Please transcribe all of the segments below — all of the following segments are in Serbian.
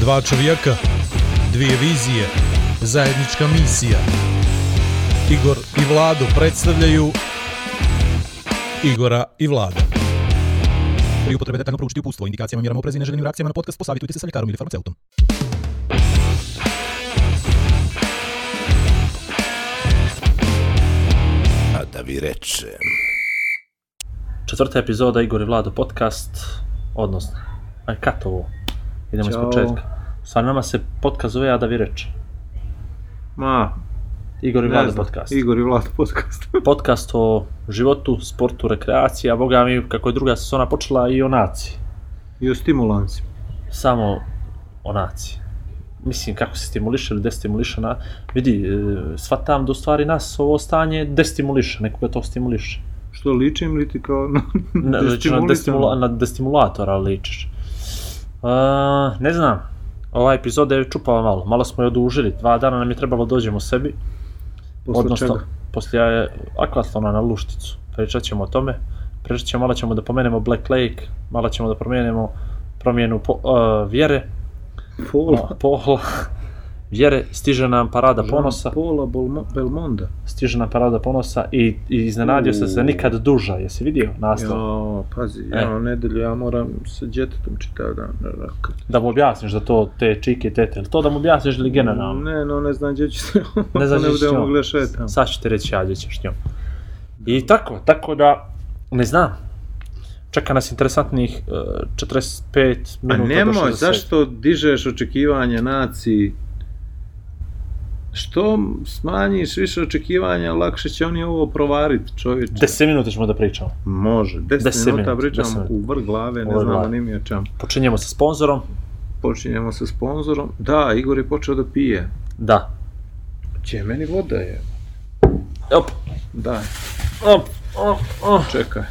Dva čovjeka, dvije vizije, zajednička misija. Igor i Vlado predstavljaju Igora i Vlada. Pri upotrebe detaljno proučiti upustvo, indikacijama, mjerama oprezi i neželjenim reakcijama na podcast posavitujte se sa ljekarom ili farmaceutom. A da vi rečem. Četvrta epizoda Igor i Vlado podcast, odnosno, aj kat ovo, idemo iz Ćao. početka. Sa nama se podcast zove, a da vi reče. Ma, Igor i ne znam, podcast. Igor i Vlado podcast. Podcast o životu, sportu, rekreaciji, a boga mi, kako je druga sezona počela, i o naciji. I o stimulanci. Samo o naciji. Mislim, kako se stimuliše ili destimuliše na... Vidi, e, shvatam da u stvari nas ovo stanje destimuliše, nekoga to stimuliše. Što ličim li ti kao na, Ne, liči na, destimula, na destimulatora ličiš. Uh, ne znam, ova epizoda je čupala malo, malo smo je odužili, dva dana nam je trebalo dođemo sebi, Posle odnosno čega? poslije akvatlona na Lušticu, pričat ćemo o tome, pričat ćemo, malo ćemo da pomenemo Black Lake, malo ćemo da promijenimo promjenu po, uh, vjere, Pola. pola, vjere, stiže nam parada ponosa, Belmo, Belmonda. stiže nam parada ponosa i, i iznenadio se se nikad duža, jesi vidio naslov? Ja, pazi, E. ja nedelju, ja moram sa djetetom čitav dan. ne, kad- da mu objasniš da to te čike i tete, to da mu objasniš ili generalno? Ne, no ne znam gdje ću se, Ne znam gdje njom. mogli šetam. Sad ću ti reći ja gdje ćeš njom. I tako, tako da, ne znam. Čeka nas interesantnih uh, 45 A minuta do nemoj, 60. zašto dižeš očekivanja naciji? Što smanjiš više očekivanja, lakše će oni ovo provariti, čovječe. 10 minuta ćemo da pričamo. Može, 10, Deset minuta minuta, pričamo deset u vrh glave, ne znamo ni mi o čemu. Počinjemo sa sponzorom. Počinjemo sa sponzorom. Da, Igor je počeo da pije. Da. Če, meni voda je. Op, Da, op, op, op. čekaj.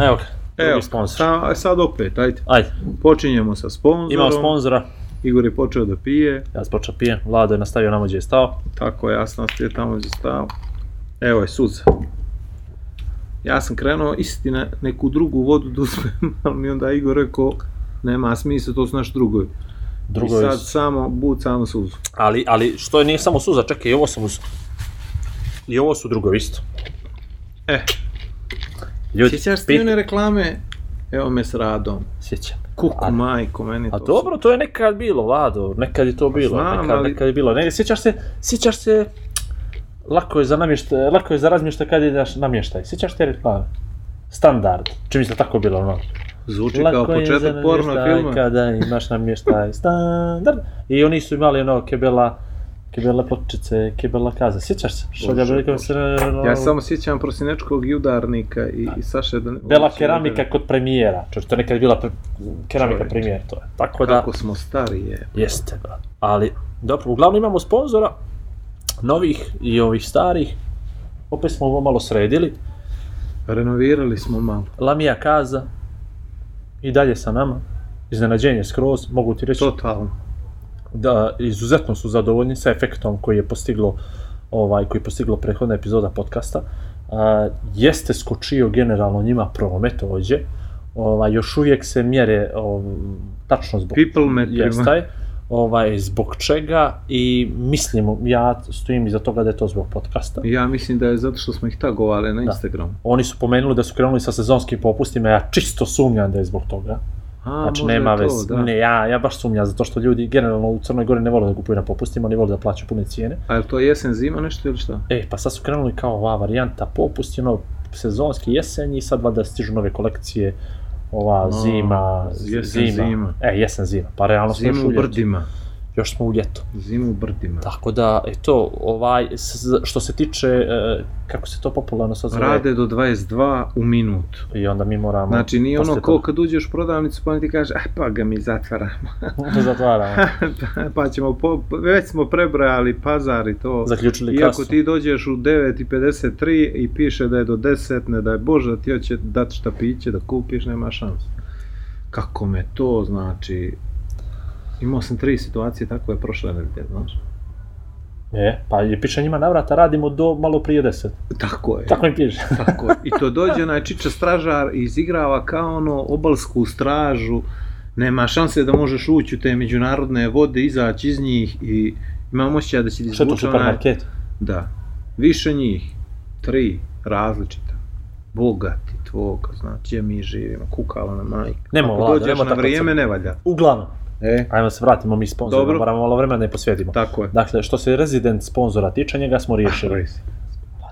Evo ga, Evo, sponsor. sa, sad opet, ajde. Ajde, Počinjemo sa sponzorom. imamo sponzora. Igor je počeo da pije. Ja sam počeo pijem, Vlado je nastavio namo gdje je stao. Tako je, ja sam nastavio tamo gdje stao. Evo je suza. Ja sam krenuo istina neku drugu vodu da uzmem, ali mi onda Igor rekao nema smisla, to su naš drugo. Drugo I je, sad samo bucamo suzu. ali, ali što je nije samo suza, čekaj, i ovo sam uz... I ovo su drugo isto. E, Ljudi, sjećaš ti pit- one reklame? Evo me s radom. Sjećam. Kuku A- majko, meni A to dobro, to je nekad bilo, Vlado, nekad je to bilo, znam, nekad, ali- nekad je bilo. Ne, sjećaš se, sjećaš se, lako je za namještaj, lako je za razmještaj kad ideš namještaj. Sjećaš te reklame? Standard, čini mi se tako bilo, ono. Zvuči kao Lako za početak porno filma. Kada imaš namještaj, standard. I oni su imali ono, kebela, kebela pločice, kebela kaza. Sjećaš se? Što ga veliko se... Ja samo sjećam prosinečkog judarnika i, i Saše... Da, Bela keramika kod premijera, čo to je nekad bila pre, keramika Čovječe. premijer, to je. Tako da, Kako smo stari je. Jeste, da. Ali, dobro, uglavnom imamo sponzora, novih i ovih starih. Opet smo ovo malo sredili. Renovirali smo malo. Lamija Kaza i dalje sa nama. Iznenađenje skroz, mogu ti reći Totalno. Da izuzetno su zadovoljni sa efektom koji je postiglo ovaj koji je postiglo prethodna epizoda podcasta. A, jeste skočio generalno njima promet ovdje. Ovaj, još uvijek se mjere ov, tačno zbog People metrima. Jeste, ovaj, zbog čega i mislim, ja stojim iza toga da je to zbog podcasta. Ja mislim da je zato što smo ih tagovali na Instagramu. Oni su pomenuli da su krenuli sa sezonskim popustima, ja čisto sumnjam da je zbog toga. A, Znači nema veze. da. Ne, ja, ja baš sumnjam, zato što ljudi generalno u Crnoj Gori ne vole da kupuju na popustima, oni vole da plaćaju pune cijene. A je to jesen zima nešto ili šta? E, pa sad su krenuli kao ova varijanta popusti, ono, sezonski jesen i sad valjda stižu nove kolekcije, ova zima, jesen, zima. E, jesen zima, pa realno smo još Zimu u brdima. Još smo u ljetu. Zimu u brdima. Tako da, eto, ovaj, što se tiče, e, kako se to popularno sad zove, Rade do 22 u minut. i onda mi moramo... Znači nije ono ko kad uđeš u prodavnicu pa ti kaže, ah pa ga mi zatvaramo. Zatvaramo. pa ćemo, po, već smo prebrojali pazar i to. Zaključili Iako kasu. ti dođeš u 9.53 i piše da je do 10, ne daj Bože da ti hoće dati šta piće da kupiš, nema šanse. Kako me to znači... Imao sam tri situacije tako je prošle nedelje, znaš. E, pa je piše njima navrata, radimo do malo prije deset. Tako je. Tako im piše. Tako je. I to dođe onaj čiča stražar i izigrava kao ono obalsku stražu Nema šanse da možeš ući u te međunarodne vode, izaći iz njih i imam osjećaj da će ti Što je to izvući onaj... supermarket? Da. Više njih. Tri različita. Bogati tvoga, znači, gdje mi živimo, kukala na majku. Nemo, Ako Vlado, dođeš nemo na vrijeme, ne valja. Uglavnom, E, ajmo se vratimo mi sponzorima, Dobro. moramo malo vremena ne posvetimo. tako je. Dakle, što se rezident sponzora tiče, njega smo riješili.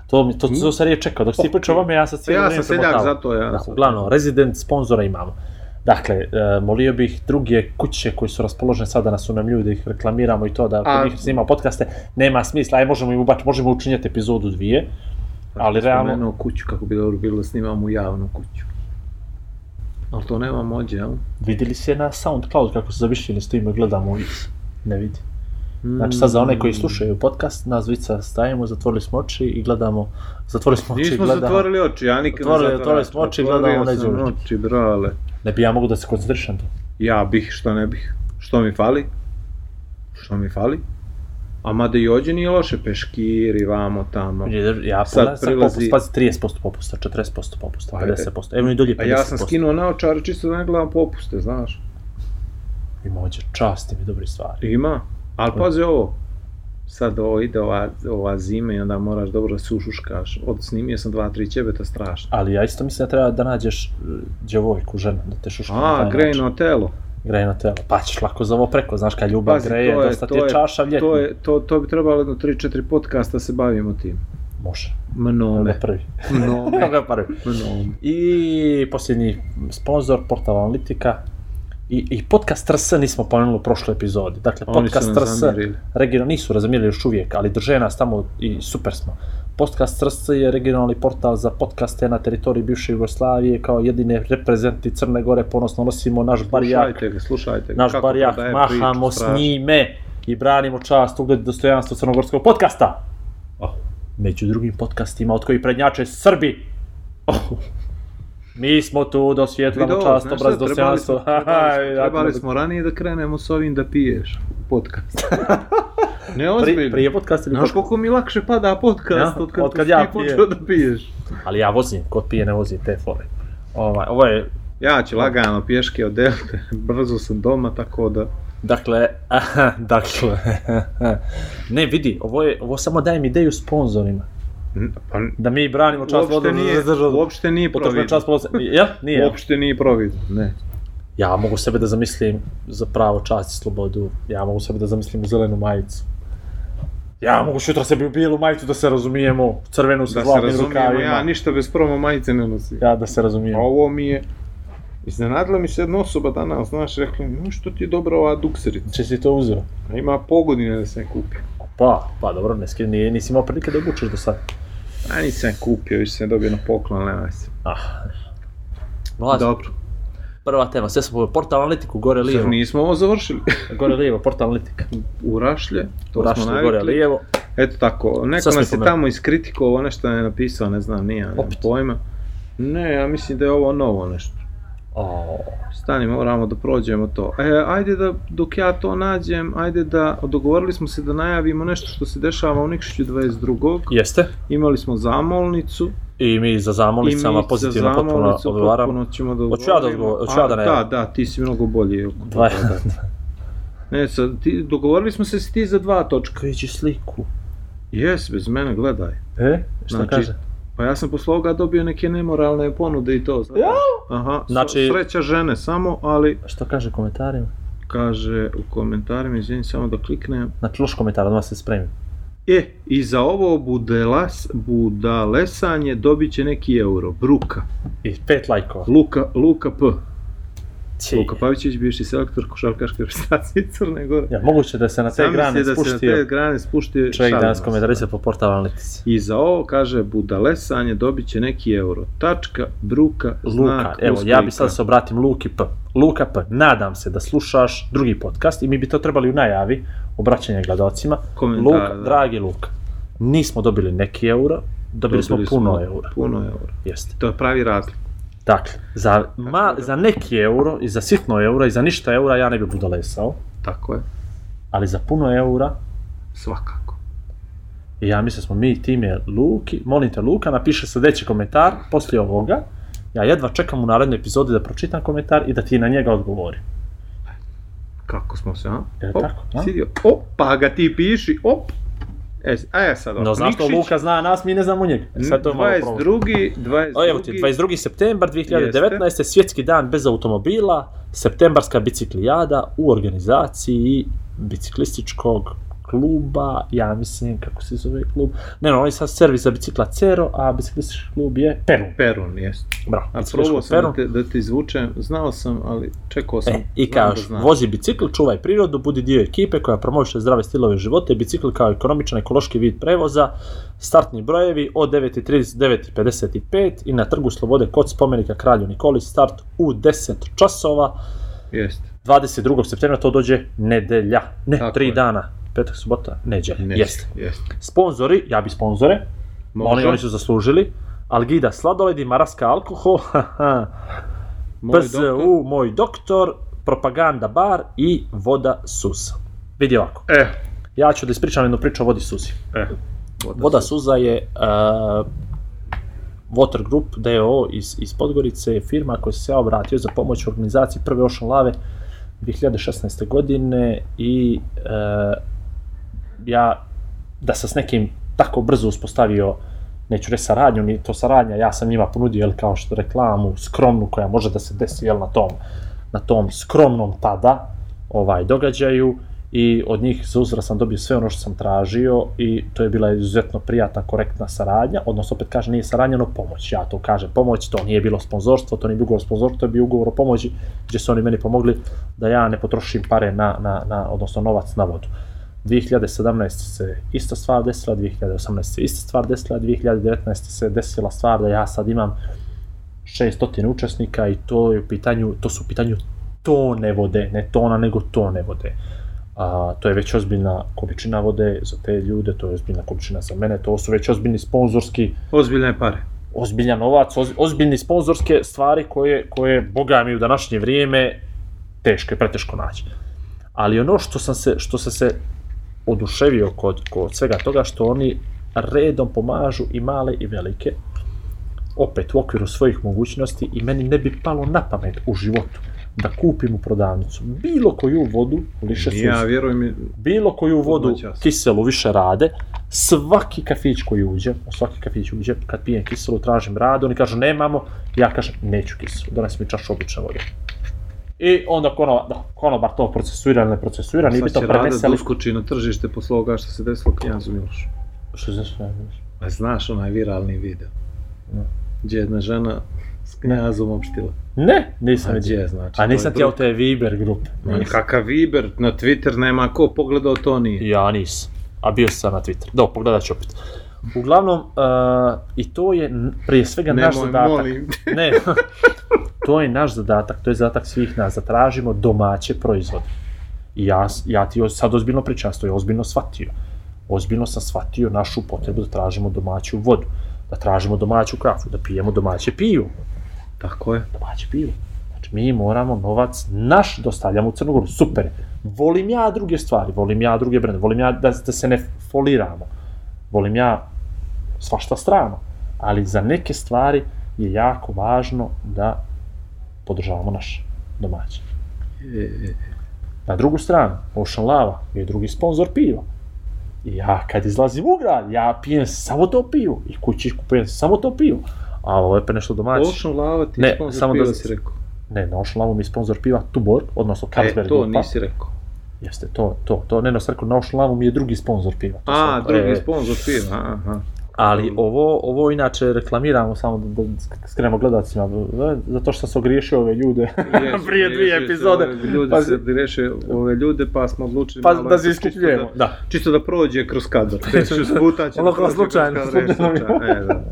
To, mi- to, to sam je čekao, dok si pričao ovome, ja Pa cijelo ja sam seljak, zato ja. Dakle, uglavnom, rezident sponzora imamo. Dakle, e, molio bih druge kuće koji su raspoložene sada da su nam ljudi, da ih reklamiramo i to da A- kod njih snima podcaste, nema smisla, aj možemo im ubač, možemo učinjati epizodu dvije, ali realno, Spomenuo kuću, kako bi dobro bilo da snimamo javnu kuću. Ali to nema mođe, jel? vidjeli si je na Soundcloud kako su zavišljeni, stojimo i gledamo uvijek. Ne vidi. Znači sad za one koji slušaju podcast, nas dvica stajemo, zatvorili smo oči i gledamo, zatvorili smo oči i Nismo gledamo. zatvorili oči, ja nikad Otvorili- ne zatvaram. otvorili smo oči i gledamo Uličića. oči, brale. Ne bi ja mogu da se koncentrišem to. Ja bih, što ne bih. Što mi fali? Što mi fali? A mada i ođe nije loše, peškiri, vamo, tamo. Ja Sad prilazi- popust, pazi 30% popusta, 40% popusta, Ajde. 50%, evo i dolje 50%. A ja sam skinuo naočare čisto da ne gledam popuste, znaš. Ima ovdje časti mi dobri stvari. Ima. Ali pazi ovo. Sad ovo ide ova, ova zima i onda moraš dobro da se ušuškaš. Od snimio sam dva, tri ćebeta strašno. Ali ja isto mislim da treba da nađeš uh, djevojku, ženu, da te šuška na A, grejno telo. Grejno telo. Pa ćeš lako za ovo preko, znaš kad ljubav Pazi, greje, to je- dosta ti je je- čaša ljetna. To, je, to, to bi trebalo jedno 3-4 podcasta se bavimo tim. Može. Mnome. ga prvi. Mnome. Ga prvi. Mnome. I posljednji sponsor, portal Analitika. I, I podcast RS nismo pomenuli u prošloj epizodi. Dakle, Oni podcast nam RS, zamjerili. region, nisu razumijeli još uvijek, ali drže nas tamo i super smo. Podcast RS je regionalni portal za podcaste na teritoriji bivše Jugoslavije, kao jedine reprezenti Crne Gore, ponosno nosimo naš barijak, Slušajte ga, slušajte ga. naš kako barijak, mahamo priču, s njime i branimo čast, ugled i dostojanstvo crnogorskog podcasta. Oh. Među drugim podcastima od kojih prednjače Srbi. Oh. Mi smo tu da osvjetlamo čast, obraz, šta, trebali smo, dostojanstvo. trebali, smo, trebali smo ranije da krenemo s ovim da piješ podcast. ne Pri, ozbiljno. prije podcast ili Znaš podcast? koliko mi lakše pada podcast Ja, od kad, od kad ti ja počeo da piješ. Ali ja vozim, kod pije ne vozim te fore. Ovaj, ovo je, Ja ću lagano pješke od Delte, brzo sam doma, tako da... dakle, aha, dakle, ne vidi, ovo je, ovo samo dajem ideju sponzorima. Pa, Da mi branimo čast uopšte nije, državu. uopšte nije providno. čast. Ja? Nije. Uopšte nije providno, ne. Ja mogu sebe da zamislim za pravo čast i slobodu. Ja mogu sebe da zamislim u zelenu majicu. Ja mogu sutra sebi u bijelu majicu da se razumijemo, crvenu sa Da se zlatnim razumijemo, rukavima. ja ništa bez promo majice ne nosim. Ja da se razumijem. A ovo mi je... Iznenadila mi se jedna osoba danas, znaš, rekla mi, no što ti je dobra ova dukserica. Če si to uzeo? A ima pogodine da se ne kupi. Pa, pa dobro, ne skri, nije, nisi imao prilike da obučeš do sad. A nisam kupio, više sam dobio na poklon, nema se. Ah. Mlađe, Dobro, prva tema, sve smo portal analitiku, gore lijevo. nismo ovo završili. Gore lijevo, portal analitika. U Rašlje, to Rašli smo gore navikli. lijevo. Eto tako, neko nas je tamo iskritikovao, nešto je napisao, ne znam, nije, Opet. pojma. Ne, ja mislim da je ovo novo nešto. O, Stani, moramo da prođemo to. E, ajde da, dok ja to nađem, ajde da, dogovorili smo se da najavimo nešto što se dešava u Nikšiću 22. jeste. Imali smo zamolnicu. I mi za zamolnicama mi pozitivno za potpuno odgovaramo. potpuno ćemo da Hoću ja da odgovorimo. odgovor- hoću ja da najavim? Da, da, ti si mnogo bolji. Dva, da. Ne, sad, ti, dogovorili smo se s ti za dva točka. Kreći sliku. Jes, bez mene, gledaj. E? Šta Znači, kaže? Pa ja sam posle ovoga dobio neke nemoralne ponude i to, znaš. Ja? Aha, Znači- znači... sreća žene samo, ali Šta kaže u komentarima? kaže u komentarima, izvini samo da kliknem. Znači, loš komentar, odmah se spremim. E, i za ovo budelas, budalesanje dobit će neki euro. Bruka. I pet lajkova. Luka, Luka P. Ći. Luka Pavićić, bivši selektor košarkaške reprezentacije Crne Gore. Ja, moguće da se na te Zamisli grane da se na spuštio te grane spuštio čovjek danas komentarisao po portalu Analytics. I za ovo, kaže, budalesanje dobit će neki euro. Tačka, bruka, Luka, znak, evo, ja bi sad se obratim Luki P. Luka P, nadam se da slušaš drugi podcast i mi bi to trebali u najavi, obraćanje gledalcima. Komentar, Luka, da. dragi Luka, nismo dobili neki euro, dobili, smo puno eura. Puno eura. Jeste. To je pravi razlik. Dakle, za, ma, za neki euro i za sitno euro i za ništa eura ja ne bi budalesao, Tako je. ali za puno eura Svakako. I ja mislim da smo mi time Luki, molim te Luka, napiše sljedeći komentar poslije ovoga. Ja jedva čekam u narednoj epizodi da pročitam komentar i da ti na njega odgovorim. Kako smo se, a? Je tako, a? Sidio. Op, pa ga ti piši, op. E, a ja sad, No, zašto Nikšić, Luka zna nas, mi ne znamo njega. E, Sad to je malo problem. 22. 22. O, evo ti, 22. septembar 2019. svjetski dan bez automobila, septembarska biciklijada u organizaciji biciklističkog kluba, ja mislim, kako se zove klub, ne, no, je sad servis za bicikla Cero, a biciklistički klub je Perun. Perun, jest. Bravo, A probao sam Perun. da te, da te izvučem, znao sam, ali čekao sam. E, I kažeš, da vozi bicikl, čuvaj prirodu, budi dio ekipe koja promoviše zdrave stilove života i bicikl kao ekonomičan ekološki vid prevoza, startni brojevi od 9.30 do 9.55 i na trgu Slobode kod spomenika Kralju Nikoli start u 10 časova, Jest. 22. septembra to dođe nedelja, ne, Tako tri je. dana, petak, subota, neđe, Neće, jeste. Jest. Sponzori, ja bi sponzore, oni, oni su zaslužili, Algida sladoledi, Maraska alkohol, Moj PZU, doktor. moj doktor, propaganda bar i voda suza. Vidi ovako, E, ja ću da ispričam jednu priču o vodi suzi. e. Voda suza je uh, Water Group DO iz, iz Podgorice, je firma koja se ja obratio za pomoć u organizaciji prve Ocean Lave 2016. godine i uh, ja da sam s nekim tako brzo uspostavio neću reći saradnju, ni to saradnja, ja sam njima ponudio, jel, kao što reklamu, skromnu, koja može da se desi, jel, na tom, na tom skromnom tada, ovaj, događaju, i od njih za uzvrat sam dobio sve ono što sam tražio i to je bila izuzetno prijatna, korektna saradnja, odnosno opet kažem nije saradnja, no pomoć, ja to kažem pomoć, to nije bilo sponzorstvo, to nije ugovor o sponzorstvu, to je bio ugovor o pomoći gdje su oni meni pomogli da ja ne potrošim pare na, na, na odnosno novac na vodu. 2017 se ista stvar desila, 2018 se ista stvar desila, 2019 se desila stvar da ja sad imam 600 učesnika i to je u pitanju, to su u pitanju tone vode, ne tona, nego tone vode. A, to je već ozbiljna količina vode za te ljude, to je ozbiljna količina za mene, to su već ozbiljni sponzorski, Ozbiljne pare. ozbiljan novac, oz, ozbiljni sponzorske stvari koje, koje, boga mi, u današnje vrijeme teško je, preteško naći. Ali ono što sam se, što sam se oduševio kod, kod svega toga, što oni redom pomažu i male i velike, opet u okviru svojih mogućnosti i meni ne bi palo na pamet u životu da kupim u prodavnicu bilo koju vodu liše suze Ja vjerujem bilo koju vodu kiselu više rade, svaki kafić koji uđe, u svaki kafić uđe, kad pijem kiselu, tražim radu, oni kažu nemamo, ja kažem neću kiselu, donesi mi čašu obične vode. I onda konobar, da, konobar to procesuira ili ne procesuira, nije bi sad to će Rada da uskoči na tržište posle ovoga što se desilo Knjazu Milošu. Što se sve, A znaš onaj viralni video? Ne. Gdje je jedna žena s Knjazom opštila. Ne, nisam vidio. gdje, znači? A nisam ti ja u te Viber grupe. Nisam. Kakav Viber, na Twitter nema ko pogledao to nije. Ja nisam. A bio sam na Twitter. Do, pogledat ću opet. Uglavnom, uh, i to je prije svega naš Nemoj, zadatak. molim. Ne, to je naš zadatak, to je zadatak svih nas, da tražimo domaće proizvode. I ja, ja ti sad ozbiljno pričam, to je ozbiljno shvatio. Ozbiljno sam shvatio našu potrebu da tražimo domaću vodu, da tražimo domaću kafu, da pijemo domaće pivo. Tako je. Domaće pivo. Znači, mi moramo novac naš dostavljamo u Crnogoru. Super. Volim ja druge stvari, volim ja druge brende, volim ja da, da se ne foliramo. Volim ja svašta strano. Ali za neke stvari je jako važno da podržavamo naše domaće. E, e, Na drugu stranu, Ocean Lava je drugi sponsor piva. I ja kad izlazim u grad, ja pijem samo to pivo. I kući kupujem samo to pivo. A ovo je pa nešto domaće. Ocean Lava ti Ne, ne, sponsor samo piva da- si rekao. Ne, na Ocean Lava mi je sponsor piva Tuborg, odnosno Carlsberg E, to grupa. nisi rekao. Jeste, to, to, to, ne, no, sam rekao, na Ocean Lava mi je drugi sponsor piva. To A, sam- drugi e, sponsor piva, aha. Ali ovo, ovo inače reklamiramo samo da, da skrenemo gledacima, e, zato što sam se ogriješio ove ljude Jesu, prije dvije epizode. ove Ljudi Pa- se reše ove ljude, pa smo odlučili Pa malo da se čisto iskupljujemo, da- da. Čisto da prođe kroz kadar. Tek šest puta će Ono da kao slučajno, e, slučajno. e, da.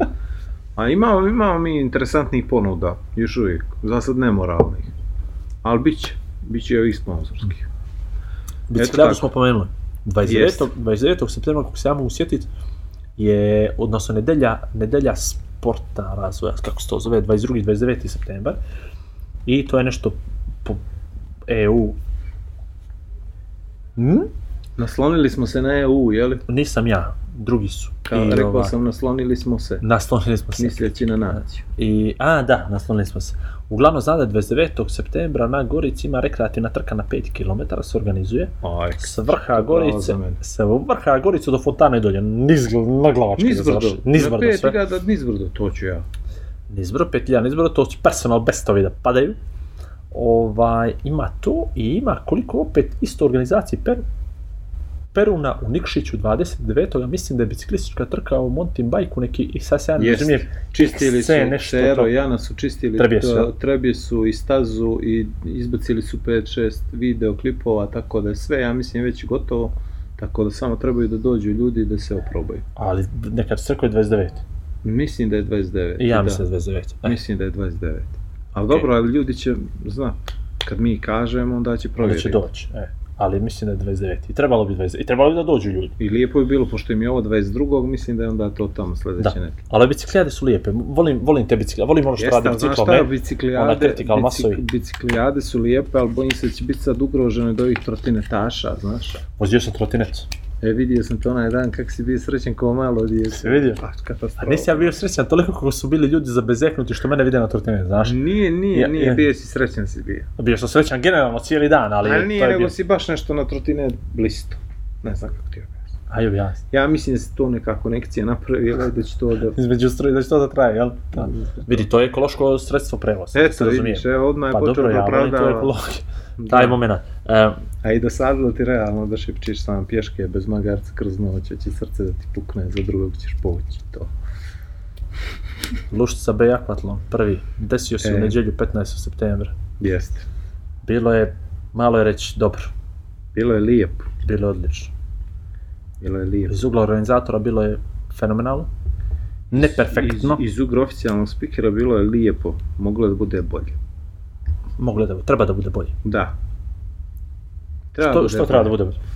A imamo, imamo mi interesantnih ponuda, još uvijek, za sad nemoralnih. Ali bit će, bit će i ovih sponsorskih. Bicikljadu smo pomenuli. 29. Jest. 29. septembra, kako se ja mogu sjetiti, je, odnosno nedelja, nedelja sporta razvoja, kako se to zove, 22. 29. septembar. I to je nešto po EU. Hm? Naslonili smo se na EU, jeli? Nisam ja, drugi su. Kao, I, rekao sam, naslonili smo se, Naslonili smo se. misleći na naciju. I, a, da, naslonili smo se. Uglavnom zna da je 29. septembra na Gorici ima rekreativna trka na 5 km se organizuje. Aj, S vrha Gorice, sa vrha Gorice do fontane dolje, niz, na glavačke da nizbrdo. završi. Nizbrdo Na. 5000 nizbrdo, to ću ja. Nizbrdo, 5000 nizbrdo, to će personal bestovi da padaju. Ovaj, ima to i ima koliko opet isto organizaciji per, Peruna u Nikšiću 29. mislim da je biciklistička trka u mountain bajku neki i sad se ja ne razumijem. Čistili su, nešto Cero to. Jana su čistili Trebije su, to- jel? Trebije su i stazu i izbacili su 5-6 videoklipova, tako da je sve, ja mislim, već gotovo. Tako da samo trebaju da dođu ljudi da se oprobaju. Ali nekad se rekao je 29. Mislim da je 29. I ja da. mislim da je 29. E, Mislim da je 29. Ali dobro, ali ljudi će znat. Kad mi kažemo, onda će onda provjeriti. će doći. E. Ali mislim da je 29. I trebalo bi 29. I trebalo bi da dođu ljudi. I lijepo je bilo, pošto im je ovo 22. mislim da je onda to tamo sledeće Da. neki. Ali biciklijade su lijepe. Volim, volim te biciklijade. Volim ono što Jeste, radi šta, ne? biciklijade, Ona critical masovi. biciklijade su lijepe, ali bojim se da će biti sad ugroženo od ovih trotinetaša, znaš. Vozio sam trotinet. E, vidio sam to onaj dan kako si bio srećen kao malo dijete. Si vidio? Pa, A katastrofa. nisi ja bio srećan toliko kako su bili ljudi zabezeknuti što mene vide na trotinet, znaš? Nije, nije, Ja- nije, ja. bio si srećan si bio. Bio sam srećan generalno cijeli dan, ali, Ali nije, to je nego bio... si baš nešto na trotinet blisto. Ne znam kako ti objasnim. Ajde objasni. Ja mislim da se to neka konekcija napravila i da će to da... Između struje, da će to da traje, jel? Da. Vidi, to je ekološko sredstvo prevoza. da se Eto, vidiš, evo, odmah je Pa počeo dobro, da ja volim to opravdava. ekologiju. Da. Taj moment. E, A i dosadilo ti realno da šipčiš sam pješke bez magarca kroz noć, će srce da ti pukne, za drugog ćeš povući to. Luštica B akvatlon, prvi. Desio se u E. nedjelju 15. septembra. Jeste. Bilo je, malo je reći, dobro. Bilo je lijepo. Bilo je odlično. Bilo je lijepo. Iz ugla organizatora bilo je fenomenalno. Neperfektno. Iz, iz ugra oficijalnog spikera bilo je lijepo. Moglo je da bude bolje. Moglo da, treba da bude bolje. Da. Treba Što, bude što treba da bolje. bude bolje?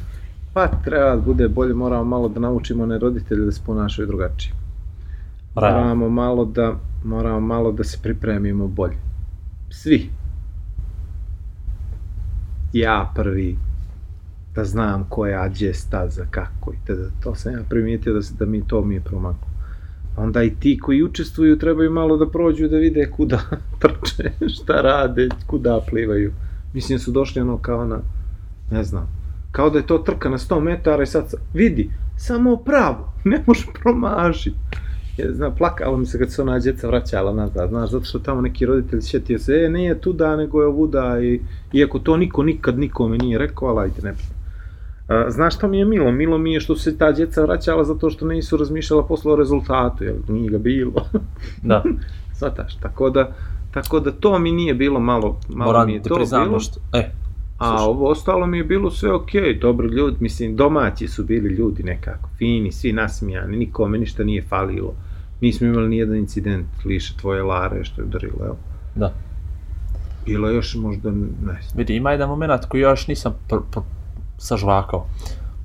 Pa treba da bude bolje, moramo malo da naučimo one roditelje da se ponašaju drugačije. Moramo malo da, moramo malo da se pripremimo bolje. Svi. Ja prvi. Da znam koja gdje staza, kako i tada. To sam ja primijetio da, se, da mi to mi je promaklo. Onda i ti koji učestvuju trebaju malo da prođu da vide kuda trče, šta rade, kuda plivaju. Mislim su došli ono kao na, ne znam, kao da je to trka na 100 metara i sad sa- vidi, samo pravo, ne može promašiti. Ja, znam, plakalo mi se kad se ona djeca vraćala nazad, znaš, zato što tamo neki roditelj sjetio se, e, nije tuda, nego je ovuda, i, iako to niko nikad nikome nije rekao, ali ajde, ne Znaš šta mi je milo? Milo mi je što su se ta djeca vraćala zato što nisu razmišljala posle o rezultatu, jer nije ga bilo. Da, Svataš, tako da, tako da to mi nije bilo malo, malo moram mi je to bilo. što... E, A Slušaj. ovo ostalo mi je bilo sve okej, dobri ljudi, mislim, domaći su bili ljudi nekako, fini, svi nasmijani, nikome ništa nije falilo. Nismo imali ni jedan incident liše tvoje Lare što je udarilo, evo. da. Bilo još možda, ne znam. Vidi, ima jedan moment koji još nisam pr, pr, sažvakao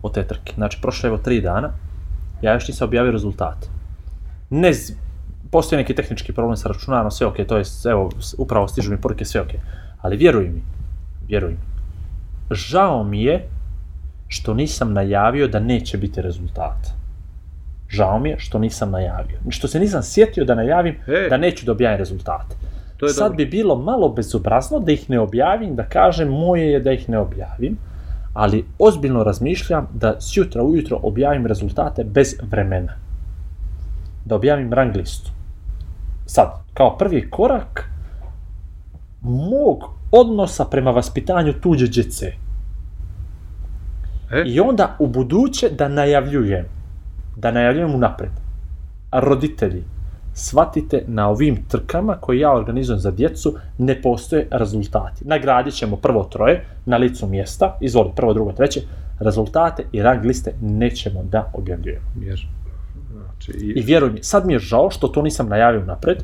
od te trke. Znači, prošlo je evo tri dana, ja još nisam objavio rezultate. Ne, z- postoji neki tehnički problem sa računarom, sve ok, to je, evo, upravo stižu mi poruke, sve ok. Ali vjeruj mi, vjeruj mi, žao mi je što nisam najavio da neće biti rezultata. Žao mi je što nisam najavio. Što se nisam sjetio da najavim E. da neću da objavim rezultate. To je Sad dobro. bi bilo malo bezobrazno da ih ne objavim, da kažem moje je da ih ne objavim, ali ozbiljno razmišljam da sjutra ujutro objavim rezultate bez vremena. Da objavim rang listu. Sad, kao prvi korak mog odnosa prema vaspitanju tuđe djece. E, I onda u buduće da najavljujem, da najavljujem unapred. Roditelji, shvatite na ovim trkama koje ja organizujem za djecu, ne postoje rezultati. Nagradit ćemo prvo troje na licu mjesta, izvoli prvo, drugo, treće, rezultate i rang liste nećemo da objavljujemo. jer, znači, I vjeruj mi, sad mi je žao što to nisam najavio napred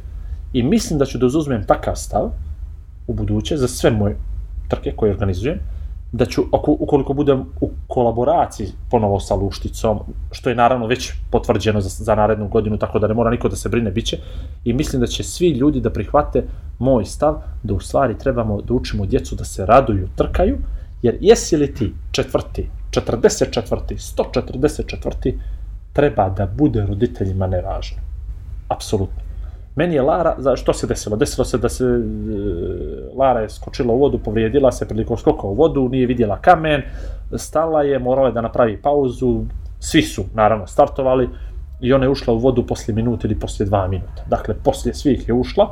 i mislim da ću da zauzmem takav stav u buduće za sve moje trke koje organizujem, da ću, ako, ukoliko budem u kolaboraciji ponovo sa Lušticom, što je naravno već potvrđeno za, za narednu godinu, tako da ne mora niko da se brine, biće, i mislim da će svi ljudi da prihvate moj stav, da u stvari trebamo da učimo djecu da se raduju, trkaju, jer jesi li ti četvrti, 44. 144. treba da bude roditeljima nevažno. Apsolutno. Meni je Lara, za što se desilo? Desilo se da se e, Lara je skočila u vodu, povrijedila se prilikom skoka u vodu, nije vidjela kamen, stala je, morala je da napravi pauzu, svi su naravno startovali i ona je ušla u vodu poslije minuta ili poslije dva minuta. Dakle, poslije svih je ušla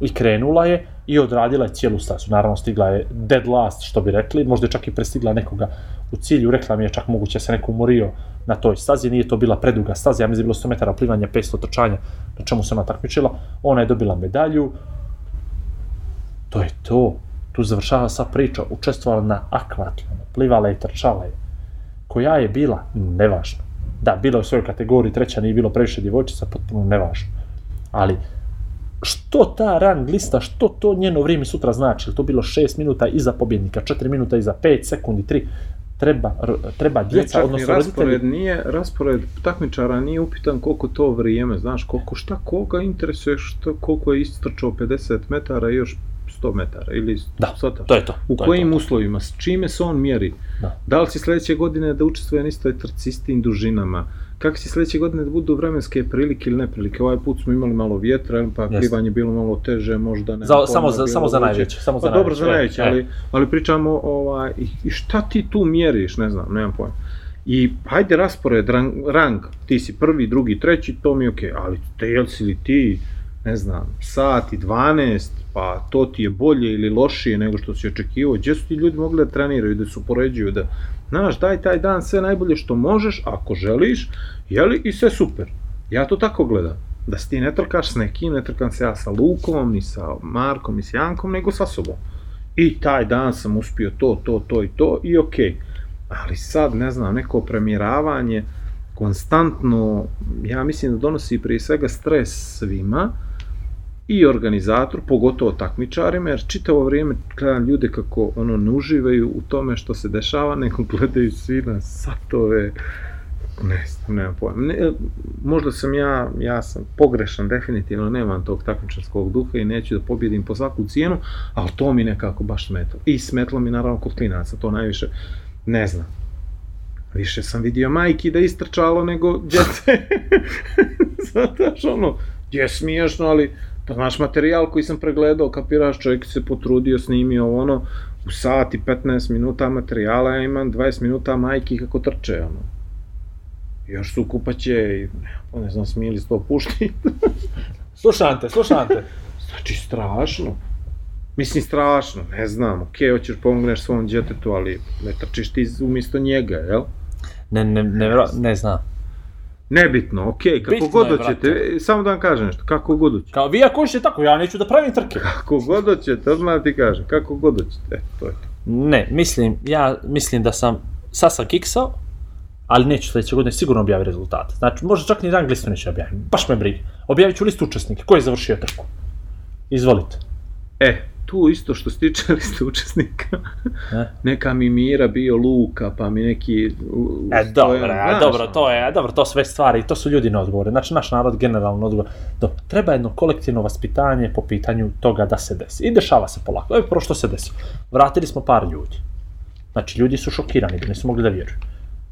i krenula je i odradila je cijelu stazu. Naravno, stigla je dead last, što bi rekli, možda je čak i prestigla nekoga u cilju, rekla mi je čak moguće da se neko umorio na toj stazi, nije to bila preduga staza, ja mislim da je bilo 100 metara plivanja, 500 trčanja, na čemu se ona takmičila, ona je dobila medalju, to je to, tu završava sva priča, učestvovala na akvatlonu, plivala je trčala je, koja je bila, nevažno, da, bila je u svojoj kategoriji, treća nije bilo previše djevojčica, potpuno nevažno, ali što ta rang lista, što to njeno vrijeme sutra znači, to bilo 6 minuta iza pobjednika, 4 minuta iza 5 sekundi, 3, treba, treba djeca, Čak odnosno raspored roditelji, nije, raspored takmičara nije upitan koliko to vrijeme, znaš, koliko, šta koga interesuje, što, koliko je istrčao 50 metara i još 100 metara ili Da, sata. to je to. U to kojim to. uslovima, s čime se on mjeri? Da. Da li će sledeće godine da učestvuje na istoj trci, istim dužinama? Kako će sledeće godine da budu vremenske prilike ili neprilike? Ovaj put smo imali malo vjetra, pa Jeste. plivanje bilo malo teže, možda ne. Za, samo, za, samo za najveće. Samo Pa za dobro za najveće, e, ali, ali pričamo, ovaj, i, šta ti tu mjeriš, ne znam, nemam pojma. I hajde raspored, rang, rang, ti si prvi, drugi, treći, to mi je okej, ali te jel si li ti, ne znam, sat i 12, pa to ti je bolje ili lošije nego što si očekivao, gdje su ti ljudi mogli da treniraju, da se upoređuju, da, znaš, daj taj dan sve najbolje što možeš, ako želiš, jeli, i sve super. Ja to tako gledam. Da se ti ne trkaš s nekim, ne trkam se ja sa Lukom, ni sa Markom, ni s Jankom, nego sa sobom. I taj dan sam uspio to, to, to i to i okej. Ali sad, ne znam, neko premijeravanje, konstantno, ja mislim da donosi prije svega stres svima i organizator, pogotovo takmičarima, jer čitavo vrijeme gledam ljude kako ono ne uživaju u tome što se dešava, nego gledaju svi na satove, ne znam, nemam pojma. Ne, možda sam ja, ja sam pogrešan, definitivno nemam tog takmičarskog duha i neću da pobjedim po svaku cijenu, ali to mi nekako baš smetlo. I smetlo mi naravno kod klinaca, to najviše, ne znam. Više sam vidio majki da istrčalo nego djece. Znaš, ono, je smiješno, ali pa znaš materijal koji sam pregledao, kapiraš, čovjek se potrudio, snimio ovo, ono, u sat i 15 minuta materijala, ja imam 20 minuta majki kako trče, ono. Još su kupaće i, pa ne znam, smijeli se to pušti. Slušam te, slušam te. Znači, strašno. Mislim, strašno, ne znam, okej, hoćeš pomogneš svom djetetu, ali ne trčiš ti umjesto njega, jel? Ne, ne, ne, ne, ne znam. Nebitno, okej, kako Bitno god hoćete, e, samo da vam kažem nešto, kako god hoćete. Kao vi ako hoćete tako, ja neću da pravim trke. Kako god hoćete, odmah ti kažem, kako god hoćete, e, to je to. Ne, mislim, ja mislim da sam, sad sam kiksao, ali neću sledeće godine sigurno objaviti rezultate. Znači, možda čak ni rang listu neću objaviti, baš me briga. Objavit ću listu učesnika, ko je završio trku. Izvolite. E, tu isto što se tiče liste učesnika, Ne? neka mi Mira bio Luka, pa mi neki... E, dobro, e, znaš, dobro, to je, dobro, to sve stvari, to su ljudi neodgovore. Znači, naš narod generalno odgovor. Dobro, treba jedno kolektivno vaspitanje po pitanju toga da se desi. I dešava se polako. Evo prvo što se desi. Vratili smo par ljudi. Znači, ljudi su šokirani, da nisu mogli da vjeruju.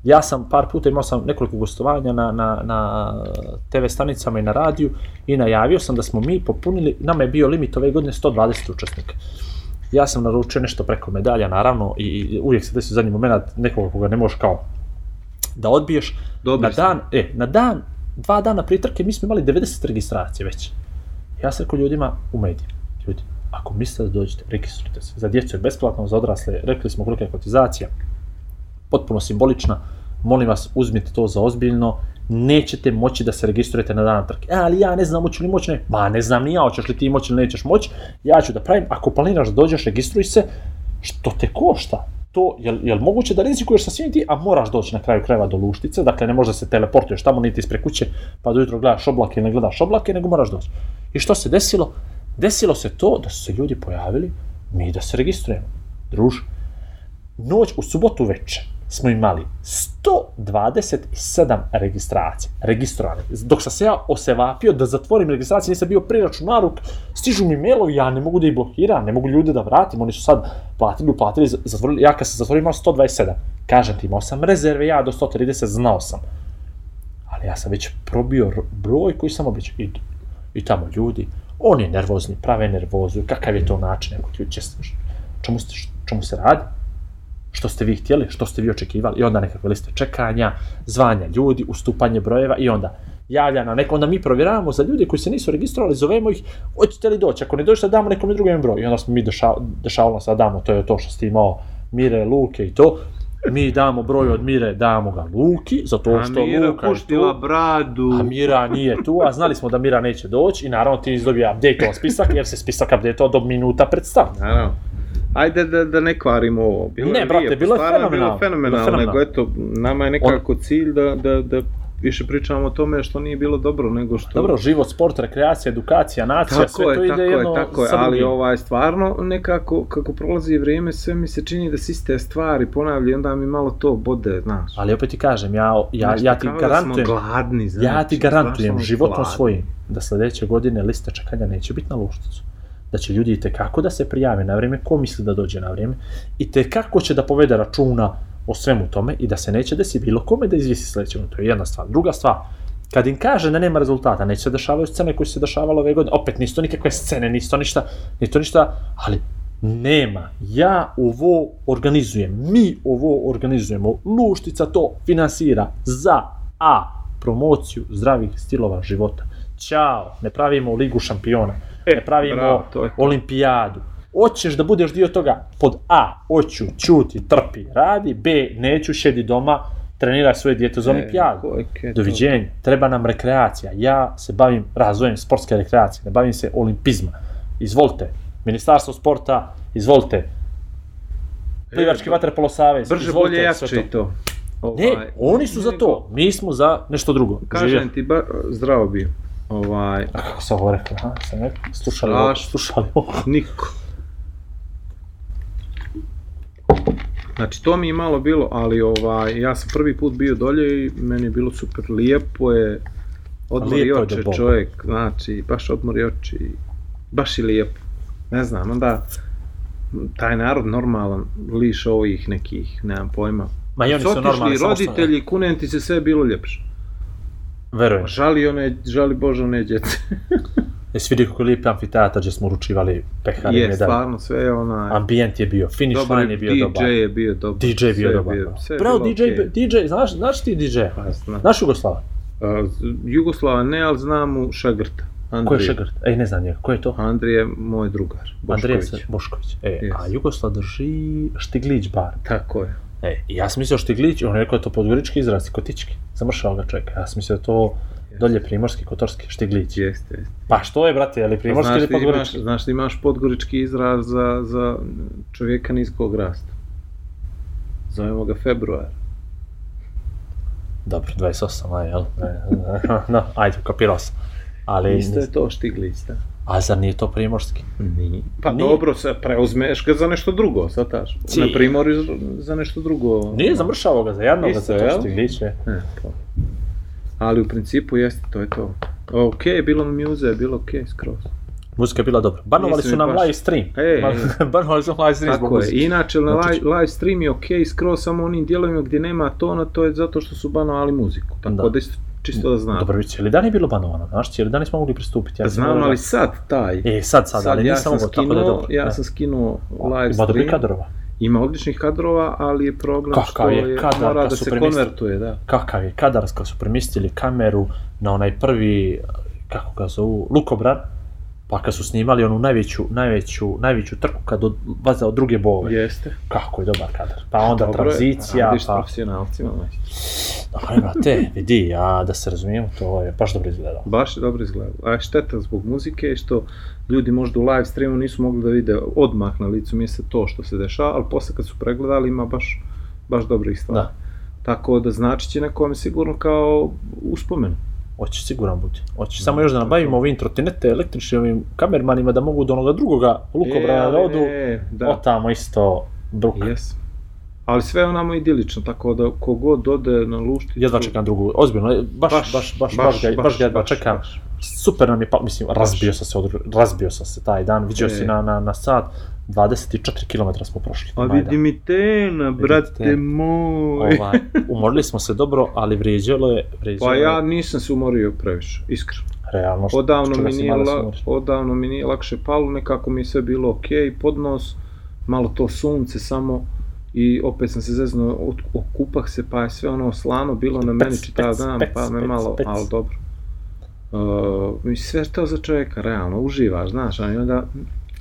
Ja sam par puta imao sam nekoliko gostovanja na, na, na TV stanicama i na radiju i najavio sam da smo mi popunili, nama je bio limit ove godine 120 učesnika. Ja sam naručio nešto preko medalja, naravno, i, i uvijek se desi zadnji moment nekoga koga ne možeš kao da odbiješ. Dobri na dan, e, na dan, dva dana prije trke mi smo imali 90 registracije već. Ja sam rekao ljudima u medijima, ljudi, ako mislite da dođete, registrujte se. Za djecu je besplatno, za odrasle, rekli smo kolika je kotizacija, potpuno simbolična, molim vas, uzmite to za ozbiljno, nećete moći da se registrujete na dan trke. E, ali ja ne znam hoću li moći, ne. Ma ne znam ni ja, hoćeš li ti moći ili nećeš moći, ja ću da pravim, ako planiraš da dođeš, registruj se, što te košta? To, jel, jel moguće da rizikuješ sa svim ti, a moraš doći na kraju krajeva do Luštice, dakle ne možeš da se teleportuješ tamo niti ispred kuće, pa do jutro gledaš oblake ne gledaš oblake, nego moraš doći. I što se desilo? Desilo se to da su se ljudi pojavili, mi da se registrujemo. Druž, noć u subotu veče smo imali 127 registracija, registrovane. Dok sam se ja osevapio da zatvorim registracije, nisam bio pri računaru, stižu mi mailovi, ja ne mogu da ih blokiram, ne mogu ljude da vratim, oni su sad platili, uplatili, zatvorili, ja kad sam zatvorio imao 127. Kažem ti, imao sam rezerve, ja do 130 znao sam. Ali ja sam već probio broj koji sam obećao. I, i tamo ljudi, oni nervozni, prave nervozu, kakav je to način, ako ti će, čemu, čemu se radi? Što ste vi htjeli, što ste vi očekivali, i onda nekakve liste čekanja, zvanja ljudi, ustupanje brojeva, i onda javlja na neko, onda mi provjeravamo za ljude koji se nisu registrovali, zovemo ih, hoćete li doći, ako ne dođete, damo nekom drugom broj, i onda smo mi dešavalo, dešavalo se da damo, to je to što ste imao Mire, Luke i to, mi damo broj od Mire, damo ga Luki, zato što A Mira Luka je puštila tu. bradu. A Mira nije tu, a znali smo da Mira neće doći i naravno ti dobija update spisak, jer se spisak update do minuta pred start. Naravno. Ajde da, da ne kvarimo ovo. Bilo Ne, je brate, lijepo, bilo je fenomenalno, Bilo je fenomenalno, je nego eto, nama je nekako cilj da, da, da više pričamo o tome što nije bilo dobro, nego što... Dobro, život, sport, rekreacija, edukacija, nacija, Tako sve je, to ide tako jedno je, tako je, ali ovaj, stvarno nekako, kako prolazi vrijeme, sve mi se čini da se iste stvari ponavljaju, onda mi malo to bode, znaš. Ali opet ti kažem, ja, ja, Nešto ja ti da garantujem, smo gladni, znači, ja ti stvarno garantujem životom gladni. svojim da sledeće godine lista čekanja neće biti na lušticu. Da će ljudi i tekako da se prijave na vrijeme, ko misli da dođe na vrijeme, i tekako će da povede računa o svemu tome i da se neće desiti bilo kome da izvisi sledeće godine. To je jedna stvar. Druga stvar, kad im kaže da nema rezultata, neće se dešavaju scene koje se dešavale ove godine, opet nisu to nikakve scene, nisu to ništa, nije to ništa, ali nema. Ja ovo organizujem, mi ovo organizujemo, Luštica to finansira za A. Promociju zdravih stilova života. Ćao, ne pravimo ligu šampiona, ne pravimo bravo, to je to. olimpijadu. Hoćeš da budeš dio toga, pod A, hoću, čuti, trpi, radi, B, neću, šedi doma, treniraj svoje dijete za olimpijadu. E, to- Doviđenja, treba nam rekreacija. Ja se bavim razvojem sportske rekreacije, ne bavim se olimpizma. Izvolite, Ministarstvo sporta, izvolite. Plivački E, vaterpolo savez, Brže, izvolite, bolje, jače i to. Ne, Ovaj, oni su za to, mi smo za nešto drugo. Kažem ti, ba, zdravo bio. Ovaj, kako sam ovo rekao, ha? Sam rekao, slušali ovo, slušali ovo. niko. Znači, to mi je malo bilo, ali ovaj, ja sam prvi put bio dolje i meni je bilo super. Lijepo je, odmori oče čovjek, znači, baš odmori oči, baš je lijepo. Ne znam, onda taj narod normalan, liš ovih nekih, nemam pojma. Ma i oni su normalni, roditelji, kunem ti se sve bilo ljepše. Verujem. Žali one, žali Bože one djece. Jesi vidio kako je lijep amfiteatar gdje smo uručivali pehare i Je, medalje. stvarno, sve je onaj... Ambijent je bio, finish Dobar line je bio DJ dobar. je bio dobar. DJ je bio dobar. sve je Bravo, DJ, okej. DJ, znaš, znaš ti DJ? Pa, znam. Znaš Jugoslava? Z- Jugoslava ne, ali znam mu Šegrta. Andrija. Ko je Šegrt? Ej, ne znam njega, ko je to? Andrije je moj drugar, Bošković. se- Bošković. E, Yes. a Jugoslav drži Štiglić bar. Tako je. E, ja sam mislio Štiglić, on je rekao da je to podgorički izraz, kotički. Zamršao ga čovjek. Ja sam mislio da to dolje primorski, kotorski, Štiglić. Jeste, jeste. Pa što je, brate, je li primorski znaš, ili ti imaš, podgorički? znaš da imaš podgorički izraz za, za čovjeka niskog rasta. Zovemo ga februar. Dobro, 28, aj, jel? no, ajde, kapirao sam. Ali, Isto je to Štiglić, da. A zar nije to primorski? Nije. Pa Nije. dobro, se preuzmeš ga za nešto drugo, sad taš. Ci. Na primorju za nešto drugo. Nije zamršao ga za jednog, Isto, za to. E, to. Ali u principu jeste, to je to. Ok, bilo mi muze, bilo ok, skroz. Muzika je bila dobra. Banovali su nam baš- live stream. Ban- Banovali su nam live stream zbog muzike. Inače, na Znači- live, live stream je ok, skroz samo onim dijelovima gdje nema tona, to je zato što su banovali muziku. Tako Da. da, isto, čisto da znam. Dobro, cijeli dan je bilo banovano, znaš, cijeli dan nismo mogli pristupiti. Ja znam, ali da- sad taj. E, sad, sad, ali ja nisam sam mogao, tako da dobro. ja Da. sam skinuo live Ima stream. dobrih kadrova. Ima odličnih kadrova, ali je problem Kakav što je kadar mora da se konvertuje, da. Kakav je kadar kad su premjestili kameru na onaj prvi, kako ga zovu, lukobran, pa kad su snimali onu najveću, najveću, najveću trku kad odlaze od druge bove. Jeste. Kako je dobar kadar. Pa onda Dobro je, tranzicija, Radiš s pa... profesionalcima, majstor. Aj, brate, vidi, ja da se razumijemo, to je baš dobro izgledalo. Baš je dobro izgledalo. A šteta zbog muzike je što ljudi možda u live streamu nisu mogli da vide odmah na licu mjesta to što se dešava, ali posle kad su pregledali ima baš, baš dobrih stvari. Da. Tako da znači će nekome sigurno kao uspomen. Hoće siguran biti. Hoće samo još da nabavimo ovim trotinete električnim ovim kamermanima da mogu do onoga drugoga lukobrana da odu. E, da. Otamo isto bruk. Jes. Ali sve je onamo idilično, tako da kogod ode na lušticu... Jedva čekam drugu, ozbiljno, baš, baš, baš, baš, baš, ga, baš, ga jedva čekam. baš. super nam je pa, mislim, razbio sam se, od, razbio sam se taj dan, vidio E. si na, na, na sat, 24 km smo prošli. A vidi mi tena, brate te. moj. Ovaj, umorili smo se dobro, ali vrijeđalo je, vrijeđalo Pa ja nisam se umorio previše, iskreno. realno, što, Odavno mi, nije la, odavno mi nije lakše palo, nekako mi je sve bilo ok, podnos, malo to sunce samo i opet sam se zeznuo, od- okupah se pa je sve ono slano bilo na meni čitav pec, dan, pa me malo, pec. ali dobro. Uh, sve to za čovjeka, realno, uživaš, znaš, a i onda,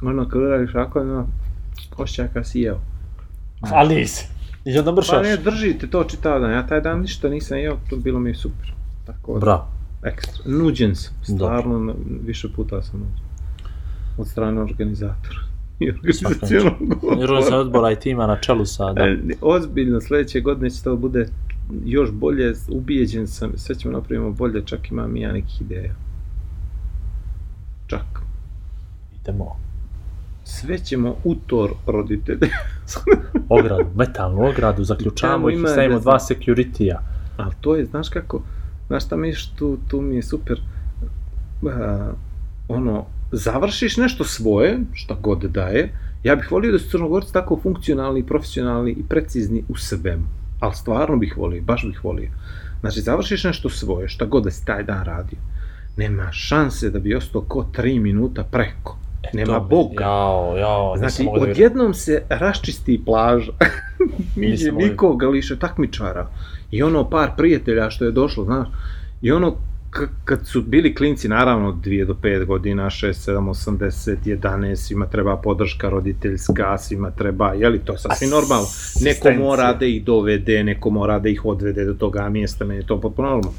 ono, kad uradiš ovako, ono, osjećaj kad si jeo. Ali nisi. I onda Pa mršaš. ne, držite to čitav dan, ja taj dan ništa nisam jeo, to bilo mi je super. Tako da, Bravo. ekstra. Nuđen sam, stvarno, na- više puta sam nuđen. Od strane organizatora. I organizacijonog Jer sam odbora i tima na čelu sa, da. E, Ozbiljno, sljedeće godine će to bude još bolje, ubijeđen sam, sve ćemo napravimo bolje, čak imam i ja nekih ideja. Čak. Idemo. Sve ćemo utor roditelji. Ogradu, metalnu ogradu, zaključavamo Tamo ih stavimo dva security-a. Ali to je, znaš kako, znaš šta mi tu, tu mi je super, a, ono, završiš nešto svoje, šta god da je, ja bih volio da su crnogorci tako funkcionalni, profesionalni i precizni u svemu. Ali stvarno bih volio, baš bih volio. Znači, završiš nešto svoje, šta god da si taj dan radio, nema šanse da bi ostao ko tri minuta preko. Nema Boga. Jao, jao, Znači, da odjednom se raščisti plaža. Nije mogao nikoga liše takmičara. I ono par prijatelja što je došlo, znaš. I ono, kad su bili klinci, naravno, 2 do 5 godina, 6, 7, 80, 11, svima treba podrška roditeljska, svima treba, jeli, to je sasvim normalno. Neko mora da ih dovede, neko mora da ih odvede do toga mjesta, meni je to potpuno normalno.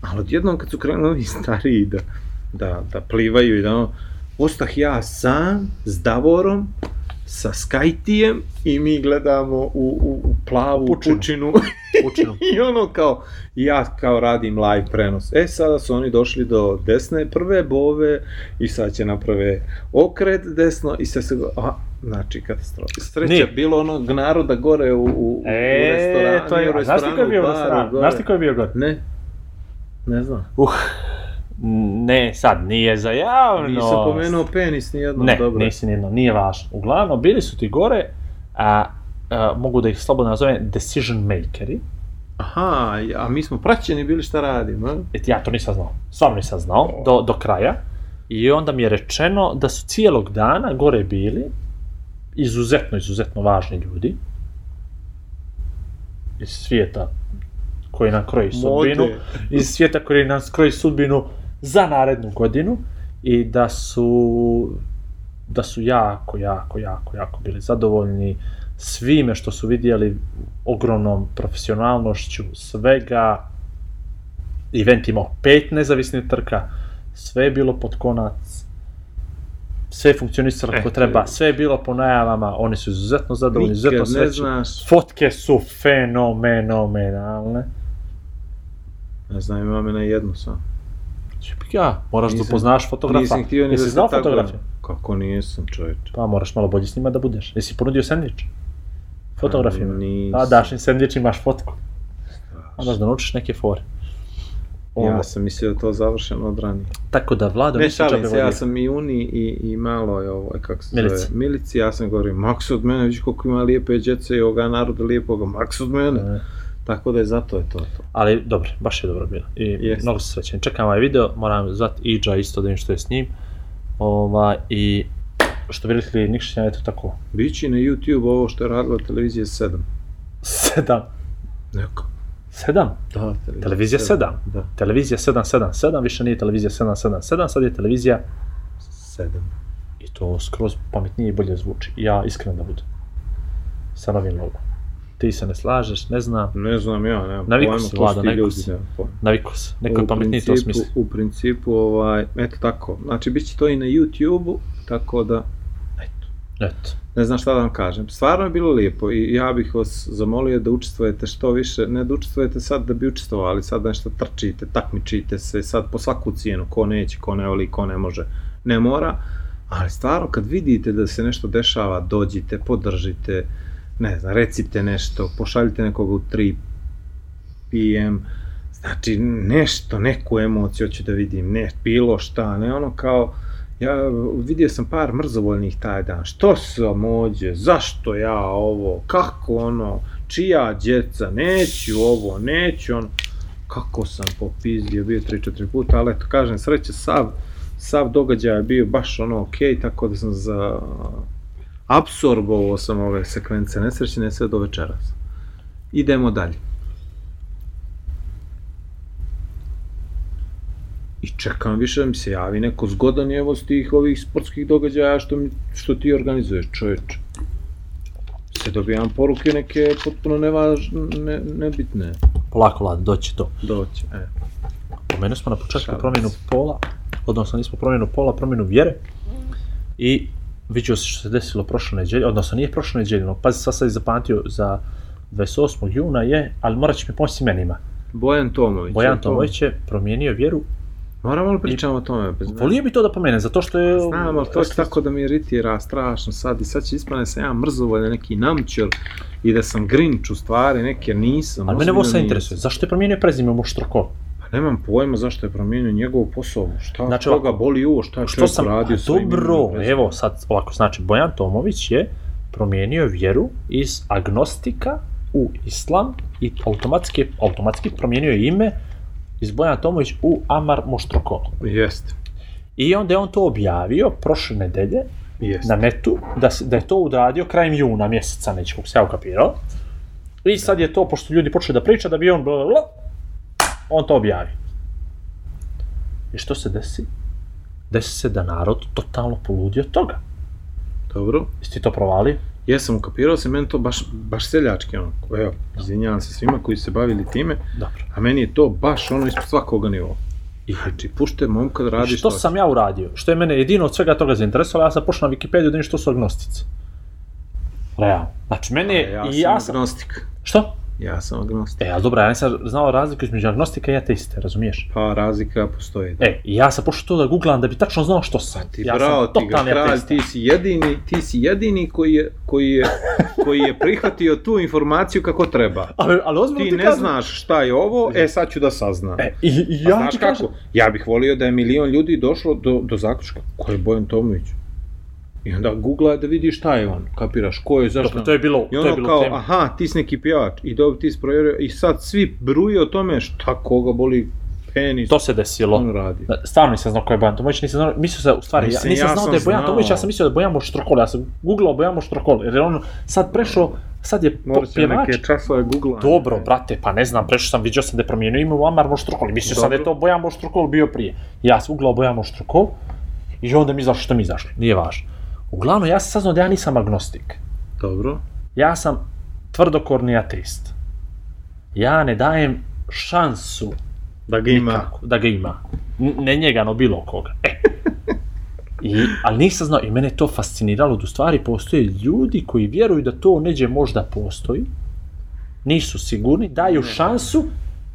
Ali odjednom kad su krenuli stariji da, da, da plivaju i da ono, ostah ja sam s Davorom, sa Skajtijem i mi gledamo u, u, u plavu Pučinu. pučinu. Učinu. I ono kao, ja kao radim live prenos. E, sada su oni došli do desne prve bove i sad će naprave okret desno i sve se go... Aha, znači katastrofa. Sreća, Nije. bilo onog naroda gore u, u, u E, restoranu. to je, u a znaš ti ko je bio u restoranu? Znaš ti ko je bio gore? Ne. Ne znam. Uh, ne, sad, nije za javno. Nisam pomenuo penis nijednom, Ne, dobro. nisi nijedno, nije važno. Uglavnom, bili su ti gore, a, a mogu da ih slobodno nazovem decision makeri. Aha, a mi smo praćeni bili šta radimo, a? Et, ja to nisam znao, stvarno nisam znao, do, do kraja. I onda mi je rečeno da su cijelog dana gore bili izuzetno, izuzetno važni ljudi iz svijeta koji nam kroji sudbinu, iz svijeta koji nam kroji sudbinu za narednu godinu i da su da su jako, jako, jako, jako bili zadovoljni svime što su vidjeli ogromnom profesionalnošću svega event imao pet nezavisnih trka sve je bilo pod konac sve je funkcionisalo kako E, treba, je- sve je bilo po najavama, oni su izuzetno zadovoljni, izuzetno srećni. Fotke su fenomenalne. Ne znam, imam na jednu sam. Ja, moraš da Nisam- upoznaš fotografa. Nisam htio ni Jesi da znao fotografiju? Kako nisam, čovječe. Pa moraš malo bolje s njima da budeš. Jesi ponudio sendvič? Fotografima. nisam. A daš im sendvič, imaš fotku. Moraš da naučiš neke fore. Ovo, Ja sam mislio da to završeno od ranije. Tako da Vlado Ne šalim se, ja sam i Uni i, i malo je ovaj, kako se Milici. zove, Milici, ja sam govorio, Max od mene, vidiš koliko ima lijepe djece i ovoga naroda lijepoga, Max od mene. E, Tako da je zato je to to. Ali dobro, baš je dobro bilo. I Jeste. mnogo sam srećan. Čekam ovaj video, moram zvati Iđa isto da vidim što je s njim. Ova, I što bi rekli Nikšića, eto tako, Bići na YouTube ovo što je radila televizija 7. sedam. Neko. Sedam? Da, Televizija 7? Da, Televizija 777, više nije televizija 777, sad je televizija 7. i to skroz pametnije i bolje zvuči. Ja iskreno da budem. Sa novim logom. Ti se ne slažeš, ne znam, Ne znam ja, nemam Naviku pojma si, ko Vlado, su ti naviku ljudi, si. nemam pojma. naviku se, neko je pametniji to smisli. U principu, ovaj, eto tako, znači bit će to i na YouTube-u, tako da, eto, Eto. ne znam šta da vam kažem. Stvarno je bilo lijepo i ja bih vas zamolio da učestvujete što više, ne da učestvujete sad da bi učestvovali, sad nešto trčite, takmičite se, sad po svaku cijenu, ko neće, ko ne voli, ko ne može, ne mora, ali stvarno kad vidite da se nešto dešava, dođite, podržite, ne znam, recite nešto, pošaljite nekoga u 3 PM, Znači, nešto, neku emociju hoću da vidim, ne, bilo šta, ne ono kao, ja vidio sam par mrzovoljnih taj dan, što sam ođe, zašto ja ovo, kako ono, čija djeca, neću ovo, neću ono, kako sam popizdio, bio 3-4 puta, ali eto, kažem, sreće, sav, sav događaj je bio baš ono okej, tako da sam za, absorbovao sam ove sekvence nesrećne sve do večeras. Idemo dalje. I čekam više da mi se javi neko zgodan evo s tih ovih sportskih događaja što, mi, što ti organizuješ, čoveče. Se dobijam poruke neke potpuno nevažne, ne, nebitne. Polako, Vlad, doći to. Doći, e. Pomenuo smo na početku Šalim promjenu pola, odnosno nismo promjenu pola, promjenu vjere. I vidio se što se desilo prošle neđelje, odnosno nije prošle neđelje, no pazi, sad sam zapamtio za 28. juna je, ali morat će mi pomoći s imenima. Bojan Tomović. Bojan je to? Tomović je promijenio vjeru. Moramo li pričamo o tome? Bez Volio bi to da pomene, zato što je... Znam, ali to će tako da mi iritira strašno sad i sad će ispraviti da sam ja mrzovoljan, neki namćor i da sam grinč u stvari, neke nisam. Ali mene ovo sad interesuje, zašto je promijenio prezime? Pa nemam pojma zašto je promijenio njegovu posao, šta, Znači, koga ovako, boli uvo, šta je Što sam, radio a svojim imenom i dobro, evo sad ovako, znači Bojan Tomović je promijenio vjeru iz agnostika u islam i automatski, automatski promijenio je ime iz Bojan Tomović u Amar Moštrokol. Jeste, I onda je on to objavio prošle nedelje jeste. na netu, da, se- da je to uradio krajem juna mjeseca, neće kako se ja ukapirao. I sad je to, pošto ljudi počeli da priča, da bi on bla, bla, bla, on to objavi. I što se desi? Desi se da narod totalno poludi od toga. Dobro. Jesi ti to provalio? Jesam ukapirao se, meni to baš, baš seljački ono, evo, izvinjavam se svima koji se bavili time, Dobro. a meni je to baš ono ispod svakoga nivoa. I Znači, pušte momka da radi što sam ja uradio? Što je mene jedino od svega toga zainteresovalo, ja sam pošao na Wikipediju da što su agnostici. Realno. Znači, mene je, ja, i ja sam... agnostik. Što? Ja sam agnostik. E, ali dobro, ja nisam znao razliku između agnostika i ateiste, razumiješ? Pa razlika postoji. Da. E, ja sam pošao to da googlam da bi tačno znao što sam. Ti ja bravo, sam ti ga kralj, ti si jedini, ti si jedini koji je, koji je, koji je prihvatio tu informaciju kako treba. Ali, ali ozbiljno Ti ti ne kažem- znaš šta je ovo, e sad ću da saznam. E, i, i Ja ja znaš ti kako? kažem, Ja bih volio da je milion ljudi došlo do, do zaključka ko je Bojan Tomović. I onda googla da vidi šta je on, kapiraš, ko je, zašto. dobro, to je bilo, I to je ono bilo kao, tema. aha, ti si neki pjevač, i dobro ti si provjerio, i sad svi bruje o tome šta koga boli penis, To se desilo. on radi. Da, Stvarno nisam znao ko je Bojan Tomović, nisam znao, mislio sam, u stvari, ja Mislim, nisam ja znao da je Bojan. Tomović, ja sam mislio da je Bojan Moštrokol, ja sam googlao Bojan Moštrokol, jer je on sad prešao, sad je Morat pjevač. neke časove googla. Dobro, brate, pa ne znam, prešao sam, vidio sam da je promijenio ime u Amar Moštrokol, mislio sam da je to Bojan Moštrokol bio prije. Ja sam googlao Bojan Moštrokol, i onda mi izašlo što mi izašlo, nije važno. Uglavnom, ja sam saznao da ja nisam agnostik. Dobro. Ja sam tvrdokorni ateist. Ja ne dajem šansu Da ga ima. nikako da ga ima. Ne njega, no bilo koga. E. I, ali nisam znao, i mene to fasciniralo, da u stvari postoje ljudi koji vjeruju da to neđe možda postoji, nisu sigurni, daju šansu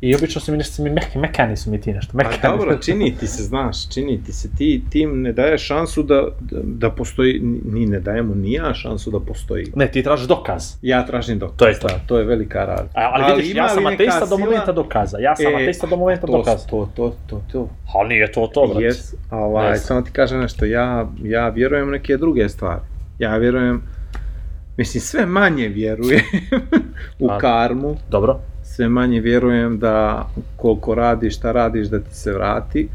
i obično su mi nešto, mi mek, mekani su mi ti nešto, Pa mekani. dobro, čini ti se, znaš, čini ti se, ti tim ne daješ šansu da, da, da postoji, ni ne dajemo ni ja šansu da postoji. Ne, ti tražiš dokaz. Ja tražim dokaz. To je to. Da, to je velika razlika. A, ali, vidiš, ja sam ateista do sila- momenta dokaza. Ja sam E, ateista do momenta to, dokaza. To, to, to, to. Ali nije to to, brate. Yes, ovaj, znam. samo ti kažem nešto, ja, ja vjerujem neke druge stvari. Ja vjerujem, mislim, sve manje vjerujem u A- karmu, Dobro. Sve manje vjerujem da koliko radiš, šta radiš, da ti se vrati,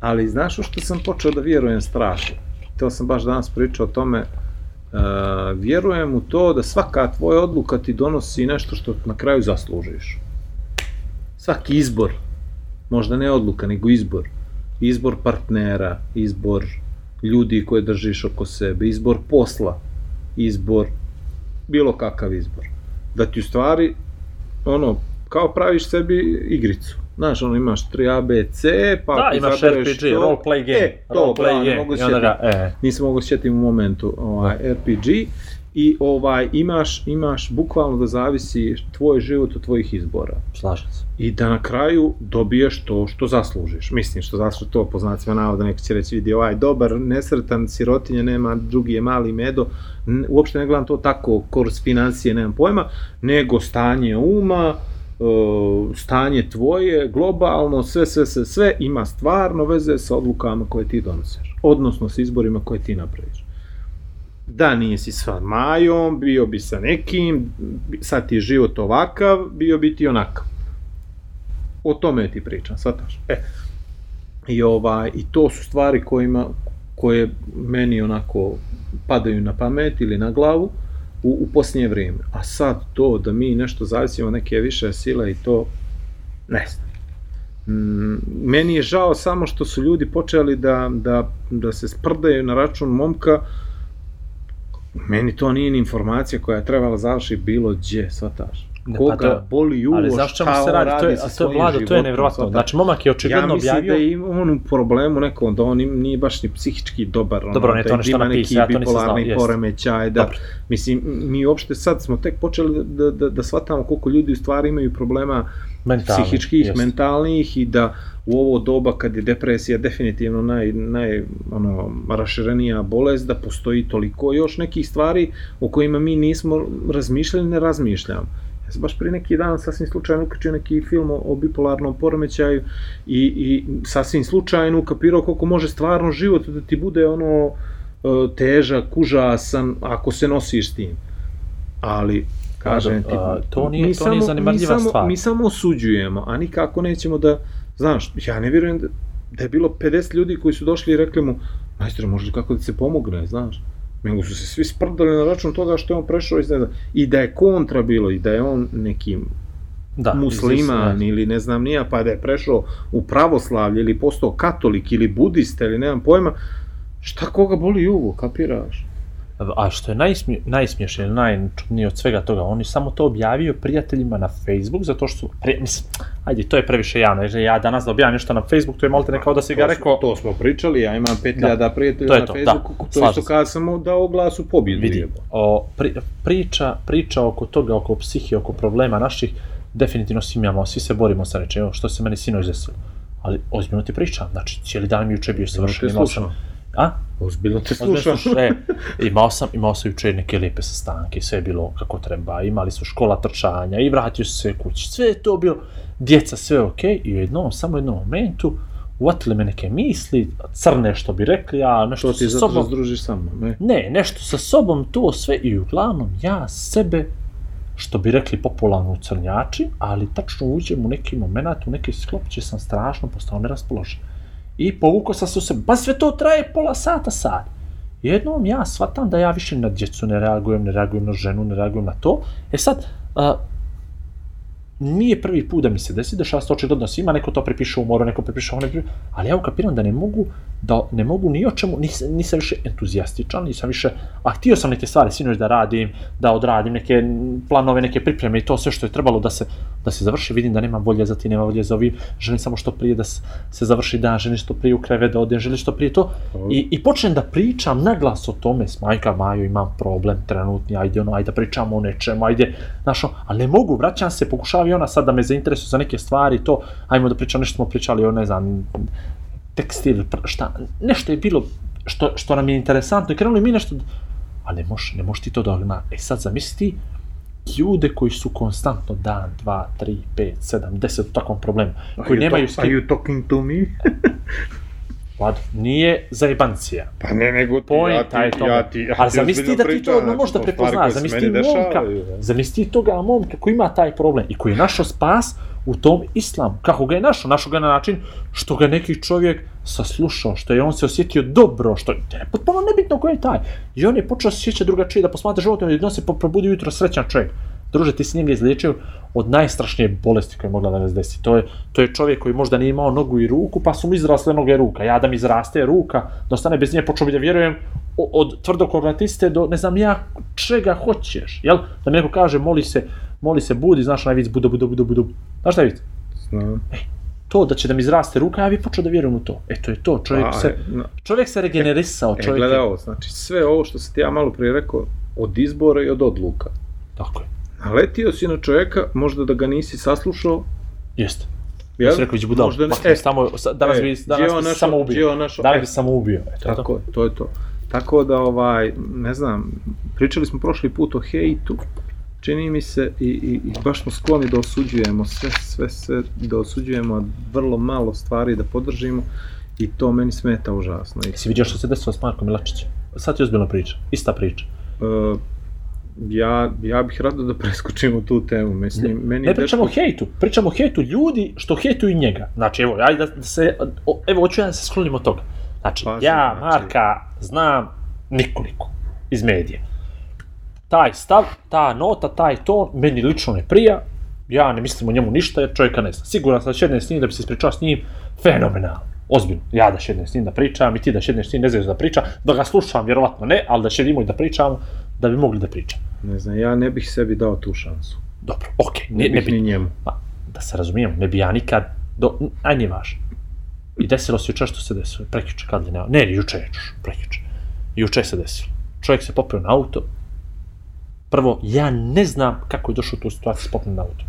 ali znaš u što sam počeo da vjerujem strašno? To sam baš danas pričao o tome, Uh, vjerujem u to da svaka tvoja odluka ti donosi nešto što na kraju zaslužiš. Svaki izbor, možda ne odluka, nego izbor. Izbor partnera, izbor ljudi koje držiš oko sebe, izbor posla, izbor, bilo kakav izbor. Da ti u stvari, ono, kao praviš sebi igricu. Znaš, ono, imaš 3 A, B, C, pa Da, imaš RPG, to- role play game. E, to, role play ne game. mogu sjetiti ga, e, nisam mogao sjetiti u momentu ovaj RPG i ovaj imaš imaš bukvalno da zavisi tvoj život od tvojih izbora slažem se. i da na kraju dobiješ to što zaslužiš. Mislim što zaslužiš to po znacima navoda neko će reći vidi ovaj dobar, nesretan, sirotinja, nema, drugi je mali medo. Uopšte ne gledam to tako kroz financije, nemam pojma, nego stanje uma, stanje tvoje, globalno, sve, sve, sve, sve ima stvarno veze sa odlukama koje ti donosiš. Odnosno sa izborima koje ti napraviš. Da nisi sa Majom, bio bi sa nekim, sad ti je život ovakav, bio bi ti onakav. O tome ti pričam, shvataš? E, i, ovaj, I to su stvari kojima, koje meni onako padaju na pamet ili na glavu u, u posljednje vrijeme. A sad to da mi nešto zavisimo neke više sile i to, ne znam. Mm, meni je žao samo što su ljudi počeli da, da, da se sprdaju na račun momka meni to nije ni informacija koja je trebala završi bilo gdje, shvataš. Ne, Koga pa to- boli uvo, Ali zašto mu se radi? To je, sa a to je vlado, to je nevjerovatno. Znači, momak je Ja očigledno mislim objavio... da je on u problemu nekom, da on nije baš ni psihički dobar. ono, Dobro, on je da to nešto ima neki napisao, ja to nisam znao, poremećaj, da, Dobro. mislim, mi uopšte sad smo tek počeli da, da, da shvatamo koliko ljudi u stvari imaju problema Mentalni, psihičkih, jest. mentalnih i da u ovo doba kad je depresija definitivno naj, naj ono, raširenija bolest, da postoji toliko još nekih stvari o kojima mi nismo razmišljali, ne razmišljamo. Ja sam baš prije neki dan sasvim slučajno uključio neki film o, bipolarnom poremećaju i, i sasvim slučajno ukapirao koliko može stvarno život da ti bude ono e, težak, užasan ako se nosiš s tim. Ali, kažem ti, a, to nije- mi to nije samo- zanemarljiva mi samo, stvar. Mi samo osuđujemo, a nikako nećemo da, znaš, ja ne vjerujem da, da je bilo 50 ljudi koji su došli i rekli mu, majstore, može kako da se pomogne, znaš, nego su se svi sprdali na račun toga što je on prešao iz, ne znam, i da je kontra bilo, i da je on neki Da, musliman ili ne znam nija, pa da je prešao u pravoslavlje ili postao katolik ili budista ili nemam pojma, šta koga boli uvo, kapiraš? A što je najsmije, najsmiješnije ili najčudnije od svega toga, on je samo to objavio prijateljima na Facebook, zato što su, pri, mislim, ajde, to je previše javno, jer ja danas da objavim nešto na Facebook, to je malte ne kao da si ga rekao, To smo pričali, ja imam 5000 Da. prijatelja To je na to, da, Facebooku, to je što kada sam mu dao glas u pobjedu. vidi, o, pri, priča, priča oko toga, oko psihije, oko problema naših, definitivno svi imamo, svi se borimo sa nečim, evo, što se meni sinoć desilo. Ali, ozbiljno ti pričam, znači, cijeli dan mi juče bio savršen, te imao sam. A? Ozbiljno te Ozbiljno slušam. slušam, e, imao sam, imao sam juče neke lijepe sastanke, sve je bilo kako treba, imali su škola trčanja i vratio su se kući, sve je to bilo, djeca, sve okej, i u jednom, samo u jednom momentu, uvatile me neke misli, crne što bi rekli, a nešto To ti sa sobom, se družiš sa mnom, ne? ne, nešto sa sobom, to sve i uglavnom ja sebe, što bi rekli popularno crnjači, ali tačno uđem u neki moment, u neki sklop, gdje sam strašno postao neraspoložen. I povukao sam se u sebe, ba sve to traje pola sata, sat. Jednom ja shvatam da ja više na djecu ne reagujem, ne reagujem na ženu, ne reagujem na to. E sad, a, nije prvi put da mi se desi, dešava se očigledno svima, neko to prepiše u moru, neko prepiše prepiše, ali ja ukapiram da ne mogu, da ne mogu ni o čemu, nisam, nisam više entuzijastičan, nisam više, a htio sam neke stvari sinoć da radim, da odradim neke planove, neke pripreme i to sve što je trebalo da se, da se završi, vidim da nemam volje za ti, nemam volje za ovim, želim samo što prije da se, se završi dan, želim što prije u krevet da odem, želim što prije to, I, i počnem da pričam naglas o tome. S majka Majo imam problem trenutni, ajde ono, ajde da pričamo o nečemu, ajde, znaš, ono, ali ne mogu, vraćam se, pokušava i ona sad da me zainteresuje za neke stvari, to, ajmo da pričamo, nešto smo pričali o, ne znam, tekstil, šta, nešto je bilo što, što nam je interesantno i krenuli mi nešto, ali ne možeš, ne možeš ti to da na, e sad zamisli ti, ljude koji su konstantno dan, dva, tri, pet, sedam, deset u takvom problemu, koji nemaju Are you talking to me? Vlado, nije zajebancija, Pa ne, nego ti, Poenta je tome. ja ti, ja ti zamisli ozbiljno da ti to znači, da to stvari prepoznaš, koje se zamisli momka, zamisli toga momka koji ima taj problem i koji je našao spas u tom islamu. Kako ga je našao? Našao ga na način što ga neki čovjek saslušao, što je on se osjetio dobro, što je potpuno nebitno ko je taj. I on je počeo se sjećati drugačije, da posmatra život i da se po- probudi ujutro srećan čovjek. Druže, ti si njega izliječio od najstrašnije bolesti koja je mogla da nas desi. To je, to je čovjek koji možda nije imao nogu i ruku, pa su mu izrasle noge i ruka. Ja da mi izraste ruka, da ostane bez nje, počeo bi da vjerujem od tvrdokoglatiste do ne znam ja čega hoćeš. Jel? Da mi neko kaže, moli se, moli se, budi, znaš onaj vic, budo, budo, budo, budo. Znaš šta je vic? Znam. To da će da mi izraste ruka, ja bi počeo da vjerujem u to. E, to je to. Čovjek, A, se, no, čovjek se regenerisao. E, Čovjek gledaj je, ovo, znači sve ovo što sam ti ja malo prije rekao, od izbora i od odluka. tako je. Naletio si na čovjeka, možda da ga nisi saslušao, Jeste. Ja sam rekao, iđi budal. Možda ne- E, samo, danas e, bi, danas bi se samo ubio. on našao- Danas e, bi se samo ubio. E, to je to. Tako je, to je to. Tako da, ovaj, ne znam, pričali smo prošli put o hejtu čini mi se i, i, i baš smo skloni da osuđujemo sve, sve, sve da osuđujemo, a vrlo malo stvari da podržimo i to meni smeta užasno. I, Jesi vidio što se desilo s Markom Milačićem? Sad ti ozbiljno priča, ista priča. e, ja, ja bih rado da preskočimo tu temu, mislim, meni Ne pričamo o hejtu, pričamo o hejtu ljudi što hejtuju njega. Znači, evo, ajde da se, o, evo, hoću ja da se sklonim od toga. Znači, Pazi, ja znači- Marka znam nikoliko iz medije. Taj stav, ta nota, taj ton, meni lično ne prija, ja ne mislim o njemu ništa jer čovjeka ne znam. Siguran sam da šednem s njim da bi se ispričao s njim, fenomenalno. Ozbiljno, ja da šednem s njim da pričam i ti da šedneš s njim ne znaš da priča, da ga slušam, vjerovatno ne, ali da šedimo i da pričamo, da bi mogli da pričamo. Ne znam, ja ne bih sebi dao tu šansu. Dobro, okej, Ne, ne, ne bih bi, ni njemu. Pa, da se razumijemo, ne bi ja nikad, do, a nije važno. I desilo se juče što se desilo, prekjuče kad li ne, ne, juče je prekjuče. Juče se desilo. Čovjek se popio na auto. Prvo, ja ne znam kako je došao u tu situaciju s popio na auto.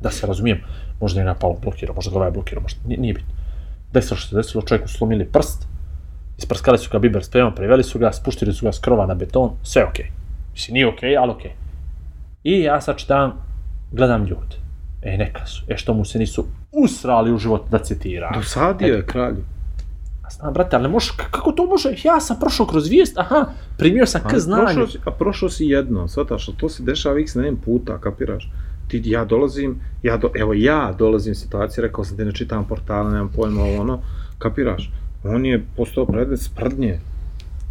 Da se razumijem, možda je napalo blokirao, možda ga ovaj blokirao, možda, nije, nije bitno. Desilo što se desilo, čovjeku slomili prst, isprskali su ga biber spremom, priveli su ga, spuštili su ga s krova na beton, sve okej. Mislim, nije okej, ali okej. I ja sad čitam, gledam ljude. E, neka su. E, što mu se nisu usrali u život da citira. Dosadio je kralju. A znam, brate, ali možeš, kako to može? Ja sam prošao kroz vijest, aha, primio sam k znanju. prošao, si, a prošao si jedno, shvataš, a to se dešava x ne puta, kapiraš? Ti, ja dolazim, ja do, evo ja dolazim u situaciju, rekao sam ti ne čitam portale, nemam pojma ovo ono, kapiraš? On je postao predmet sprdnje.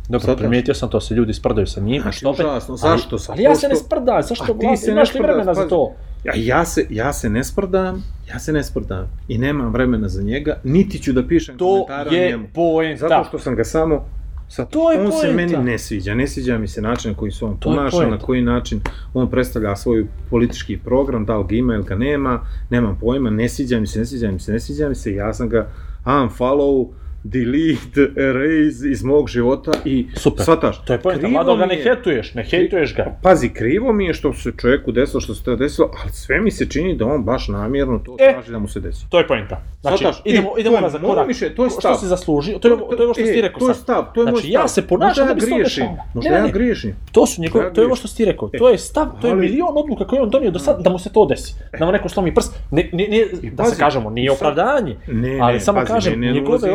Dobro, Sad primijetio sam to, se ljudi sprdaju sa njim. Znači, što opet- užasno, zašto sam? Ali ja se ne sprdam, zašto glas, se imaš li sprdaš, vremena za pazi. to? Ja, ja, se, ja se ne sprdam, ja se ne sprdam i nemam vremena za njega, niti ću da pišem To komentare o je njemu. poenta. Zato što sam ga samo Sad, To je on se poenta. meni ne sviđa, ne sviđa mi se način na koji se on To je ponaša, na koji način on predstavlja svoj politički program, da li ga ima ili ga nema, nemam pojma, ne sviđa mi se, ne sviđa mi se, ne sviđa mi se, ja sam ga unfollow, delete, erase iz mog života i Super. shvataš, To je krivo mada ga ne je- hejtuješ, ne hejtuješ ga. Pazi, krivo mi je što se čovjeku desilo što se to desilo, ali sve mi se čini da on baš namjerno to E. traži da mu se desi. To je poenta. Znači, Shvataš? idemo, E, idemo nazad moje korak. mišljenje, to je Što stav. si zaslužio, to je, to je ovo što si ti E, rekao to je stav, to je moj Znači, stav. ja se ponašam da bi se to dešavalo. Možda ja griješim. To su njegov, Ja to je ovo što si ti rekao. E, To je stav, to je milion odluka koje je on donio do sad da mu se to desi. Da mu neko slomi prst. Ne, ne, ne, da se kažemo, nije opravdanje. Ali samo kažem, njegove ulazim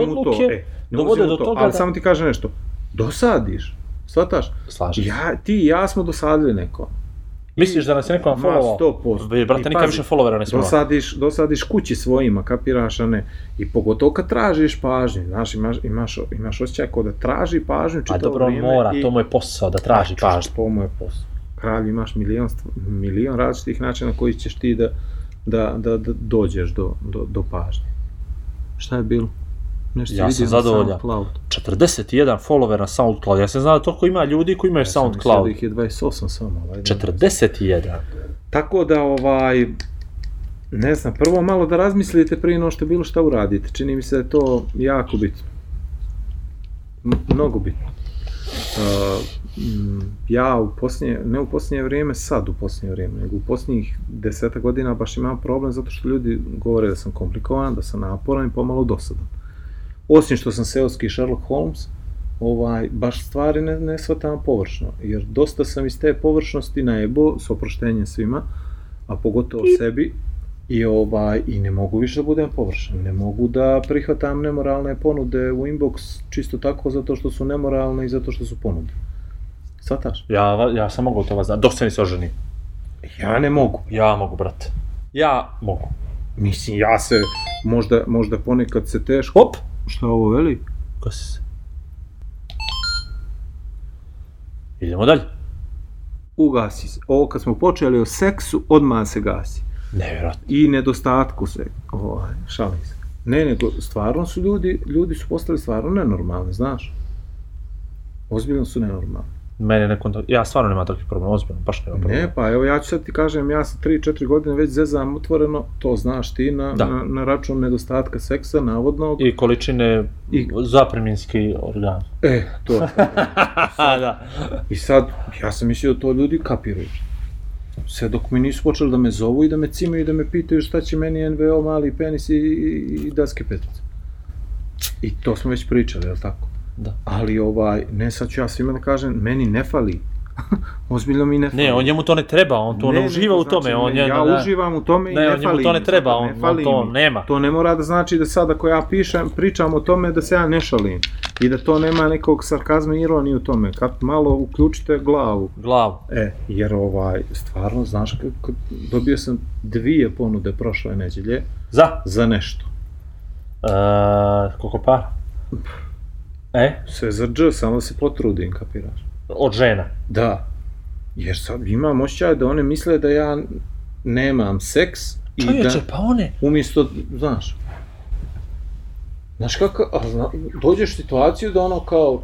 e, dovode do to, toga Ali da- samo ti kažem nešto. Dosadiš. Svataš? Slažem. Ja, ti i ja smo dosadili neko. Misliš da nas je neko Ma, followao? 100%. Ve, Brate, nikad više followera ne smijemo. Dosadiš, dosadiš kući svojima, kapiraš, a ne. I pogotovo kad tražiš pažnju, znaš, imaš, imaš, imaš osjećaj kao da traži pažnju A čitavo Pa dobro, on vrijeme mora, i- to mu je posao, da traži Pa, pažnju. To mu je posao. Kralj, imaš milion, milion različitih načina koji ćeš ti da, da, da, da dođeš do, do, do pažnje. Šta je bilo? Nešto Ja sam zadovoljan. SoundCloud. 41 follower na SoundCloud. Ja sam znao da toliko ima ljudi koji imaju Ja sam mislio SoundCloud. da ih je 28 samo. ovaj, da. 41. Tako da, ovaj, ne znam, prvo malo da razmislite prije no što bilo šta uradite. Čini mi se da je to jako bitno. M- mnogo bitno. Uh, ja u posljednje, ne u posljednje vrijeme, sad u posljednje vrijeme, nego u posljednjih deseta godina baš imam problem zato što ljudi govore da sam komplikovan, da sam naporan i pomalo dosadan. Osim što sam seoski Sherlock Holmes, ovaj, baš stvari ne, ne shvatam površno, jer dosta sam iz te površnosti najebo, s oproštenjem svima, a pogotovo sebi, i ovaj i ne mogu više da budem površan, ne mogu da prihvatam nemoralne ponude u inbox čisto tako zato što su nemoralne i zato što su ponude. Svataš? Ja, ja sam mogao to vas znati, dok se nisi oženio. Ja ne mogu. Ja mogu, brate. Ja mogu. Mislim, ja se, možda, možda ponekad se teško... Hop! Šta ovo veli? Gasi se. Idemo dalje. Ugasi se. Ovo kad smo počeli o seksu, odmah se gasi. Nevjerojatno. I nedostatku se, ovaj, šalim se. Ne, nego stvarno su ljudi, ljudi su postali stvarno nenormalni, znaš. Ozbiljno su nenormalni. Mene ne. Ja stvarno nemam takvih problema, ozbiljno, baš nemam problema. Ne, pa evo ja ću sad ti kažem, ja sa 3-4 godine već zezam otvoreno, to znaš ti, na, Da. na, na račun nedostatka seksa, navodnog. I količine I- zapreminski organ. E, to. da. I sad, ja sam mislio da to ljudi kapiraju. Sve dok mi nisu počeli da me zovu i da me cimaju i da me pitaju šta će meni NVO, mali penis i, i, i daske petice. I to smo već pričali, je li tako? Da. Ali ovaj, ne sad ću ja svima da kažem, meni ne fali, Ozbiljno mi ne fali. Ne, on njemu to ne treba, on to ne, uživa u znači, tome. On ne, je, ja ne, uživam u tome i Ne, ne, on njemu fali to ne treba, on- ne on fali to mi. nema. To ne mora da znači da sad ako ja pišem, pričam o tome da se ja ne šalim. I da to nema nekog sarkazma i ironije u tome. Kad malo uključite glavu. glavu. E, jer ovaj, stvarno, znaš, kako, dobio sam dvije ponude prošle neđelje Za? za nešto. Uh, koliko para? E, Sve za dž, samo da se potrudim, kapiraš. od žena. Da. Jer sad imam osjećaj da one misle da ja nemam seks i Čovječe, da pa one, umjesto, znaš, znaš kako, a zna, dođeš u situaciju da ono kao,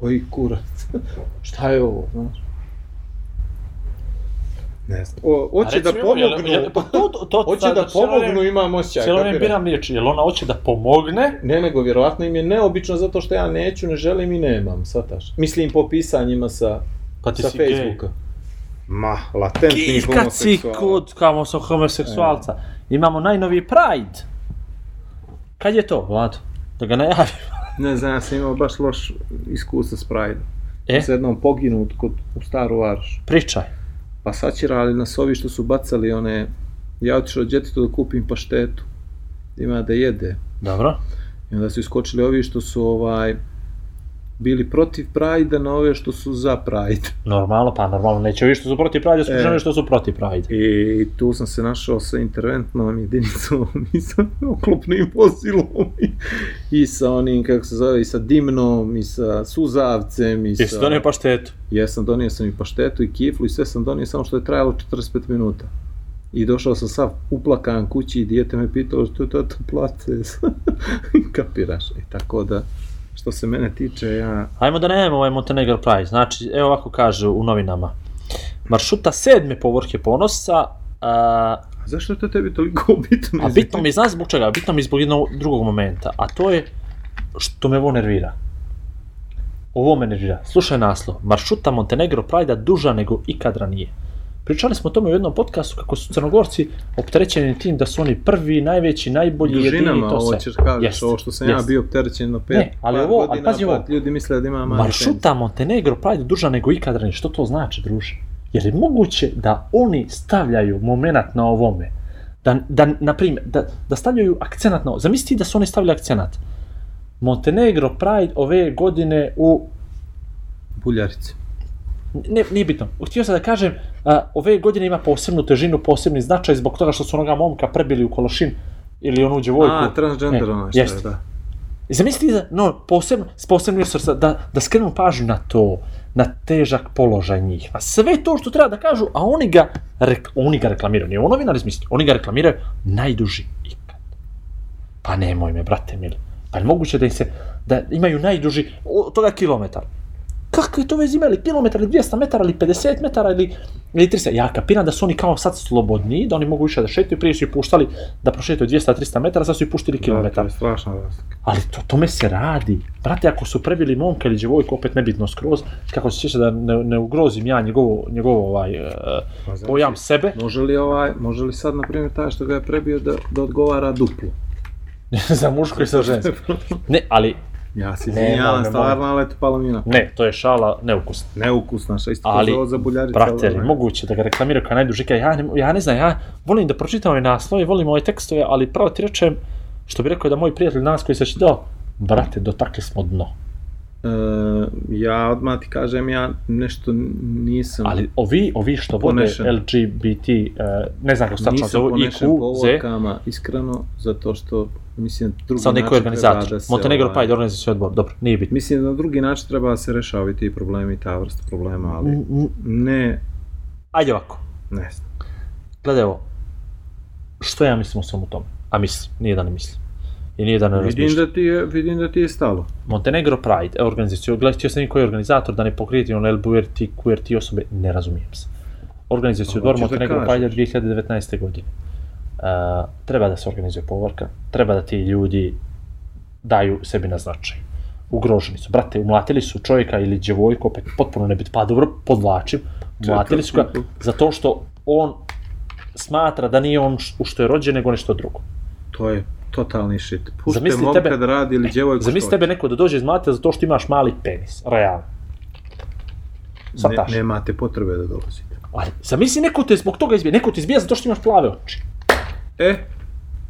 koji kurac, šta je ovo, znaš? Не знам. Оче да помогну. Оче да помогну има мосија. Цело не бирам речи, јел она оче да помогне? Не, ме го веројатно им е необично затоа што ја неću, не желим и немам, саташ. Мислим по писањима са па ти си Фејсбука. Ма, латентни хомосексуалци. код камо со хомосексуалца. Имамо најнови Pride. Кај е то, Влад? Да го најави. Не знам, јас имам баш лош искуство с Pride. Е? Се едном погинут код у Стару Причај. Pa sačirali nas ovi što su bacali one... Ja otišao djetetu da kupim paštetu. Ima da jede. Dobro. I onda su iskočili ovi što su ovaj bili protiv Pride na ove što su za Pride. Normalno, pa normalno, neće ovi što su protiv Pride, su E. žene što su protiv Pride. I tu sam se našao sa interventnom jedinicom i sa oklopnim vozilom i, i sa onim, kako se zove, i sa dimnom i sa suzavcem i sa... Jesi donio paštetu? Jesam, donio sam i paštetu i kiflu i sve sam donio, samo što je trajalo 45 minuta. I došao sam sav uplakan kući i dijete me pitalo što to to plate. Kapiraš. I tako da, što se mene tiče, ja... Ajmo da nemamo ovaj Montenegro Pride. Znači, evo ovako kaže u novinama. Maršuta sedme povorke ponosa, a, A zašto je to tebi toliko bitno? a bitno mi je, znaš zbog čega? Bitno mi je zbog jednog drugog momenta, a to je što me ovo nervira. Ovo me nervira. Slušaj naslov. Maršuta Montenegro Pride duža nego ikad ranije. Pričali smo o tome u jednom podcastu kako su crnogorci opterećeni tim da su oni prvi, najveći, najbolji, jedini Dužinama, to ovo sve. ćeš kažeš, Jest, ovo što sam ja jest. bio opterećen na pet Ne, ali par ovo- ali godina, pazi pa ovo. ljudi misle da ima mali Maršuta Montenegro Pride duža nego ikad ranije. Što to znači, druže? Je li moguće da oni stavljaju moment na ovome? Da, da na primjer, da, da stavljaju akcenat na ovo. Zamisli da su oni stavili akcenat. Montenegro Pride ove godine u... penis. Ne, nije bitno. Htio sam da kažem, a, ove godine ima posebnu težinu, posebni značaj zbog toga što su onoga momka prebili u kološin ili onu djevojku. A, transgender Ne, ono što je, da. I zamisli da, no, posebno, s posebnim srca, da, da skrenu pažnju na to, na težak položaj njih, na sve to što treba da kažu, a oni ga, rek, oni ga reklamiraju, nije ovo novinar izmislio, oni ga reklamiraju najduži ikad. Pa nemoj me, brate mili. Pa je moguće da im se, da imaju najduži, od toga kilometar. Kakve to veze imali? Kilometar ili 200 metara ili 50 metara ili, ili 300? Ja kapiram da su oni kao sad slobodni, da oni mogu više da šetaju, prije su ih puštali da prošetaju 200-300 metara, sad su ih puštili Da, to kilometar. je strašna razlika. Ali to, tome se radi. Brate, ako su prebili momka ili djevojku, opet nebitno skroz, kako se sjeća da ne, ne ugrozim ja njegovo, njegovo ovaj, uh, Pa znači, pojam sebe, Može li, ovaj, može li sad, na primjer, taj što ga je prebio da, da odgovara duplo? za muško i za žensko. Ne, ali, Ja se izvinjavam, stvarno, ali eto, palo mi na. ne, to je šala neukusna. Neukusna, šta isto Ali, za buljarice. Brate, ali moguće da ga reklamiraju kao najduži? Ja ne, ja ne znam, ja volim da pročitam ove naslove, volim ove tekstove, ali pravo ti rečem, što bi rekao da moj prijatelj nas koji se čitao, brate, dotakli smo dno. E, ja odmah ti kažem, ja nešto nisam... Ali ovi, ovi što vode. LGBT, uh, ne znam kako se tačno nisam zovu, ponešen IQ, Z, iskreno, zato što, mislim, drugi Sad je organizator. da se, Montenegro ovaj, Pride organizacijski odbor, dobro, nije bitno. Mislim da na drugi način treba da se rešavaju ti problemi ta vrsta problema, ali N- n- ne, Ajde ovako, ne znam. gledaj ovo. Što ja mislim o svemu tome? A mislim, nije da ne mislim. I nije da ne Vidim da, ti je, vidim da ti je stalo. Montenegro Pride, e, organizaciju, gledaj, sam koji je organizator, da ne pokrijeti on LBRT, QRT osobe, ne razumijem se. Organizaciju hoću da Montenegro. Pride 2019. godine. Uh, treba da se organizuje povorka, treba da ti ljudi daju sebi na značaj. Ugroženi su. Brate, umlatili su čovjeka ili djevojku, opet potpuno nebit, pa dobro, podvlačim, umlatili su ga zato što on smatra da nije on u što je rođen, nego nešto drugo. To je totalni shit. Pušte Zamisli momka tebe- da radi ili djevojku Zamisli što tebe neko da dođe iz mlate zato što imaš mali penis, realno. Ne, Svataš? nemate potrebe da dolazite. Ali, zamisli neko te zbog toga izbija, neko te izbija zato što imaš plave oči. E,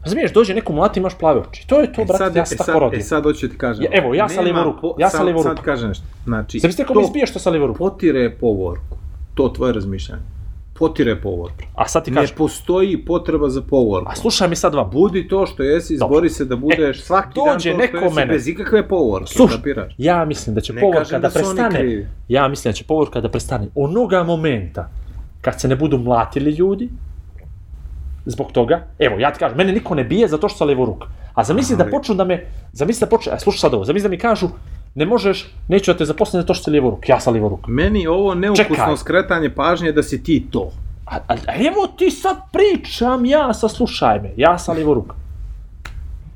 Razumiješ, dođe neko mlati imaš plave oči. To je to, e brate, sad, ja e sam sad, tako rodio. e sad hoću ti kažem. Ja- evo, ja sa levo ruku, ja sa sad- levo Sad ruku. kažem nešto. Znači, Zamisli ako to mi izbiješ što sa levo ruku. potire povorku. To tvoje razmišljanje. Potire povorku. A sad ti Ne kažem, postoji potreba za povorku. a slušaj mi sad vam. Budi to što jesi, Dobro. izbori se da budeš svaki dan to dođe što neko jesi, mene- bez ikakve povorke, Slušaj, kapiraš? ja mislim da će Ne povorka da, da prestane. Ja mislim da će povorka da prestane. Onoga momenta kad se ne budu mlatili ljudi, zbog toga, evo, ja ti kažem, mene niko ne bije zato što sam levo ruk. A zamisli da počnu da me, zamisli da počnu, a slušaj sad ovo, zamisli da mi kažu, ne možeš, neću da te zaposlim zato što si levo ruk, ja sam levo ruk. Meni ovo neukusno Čekaj. skretanje pažnje da si ti to. A, a, a evo ti sad pričam, ja sa slušaj me, ja sam levo ruk.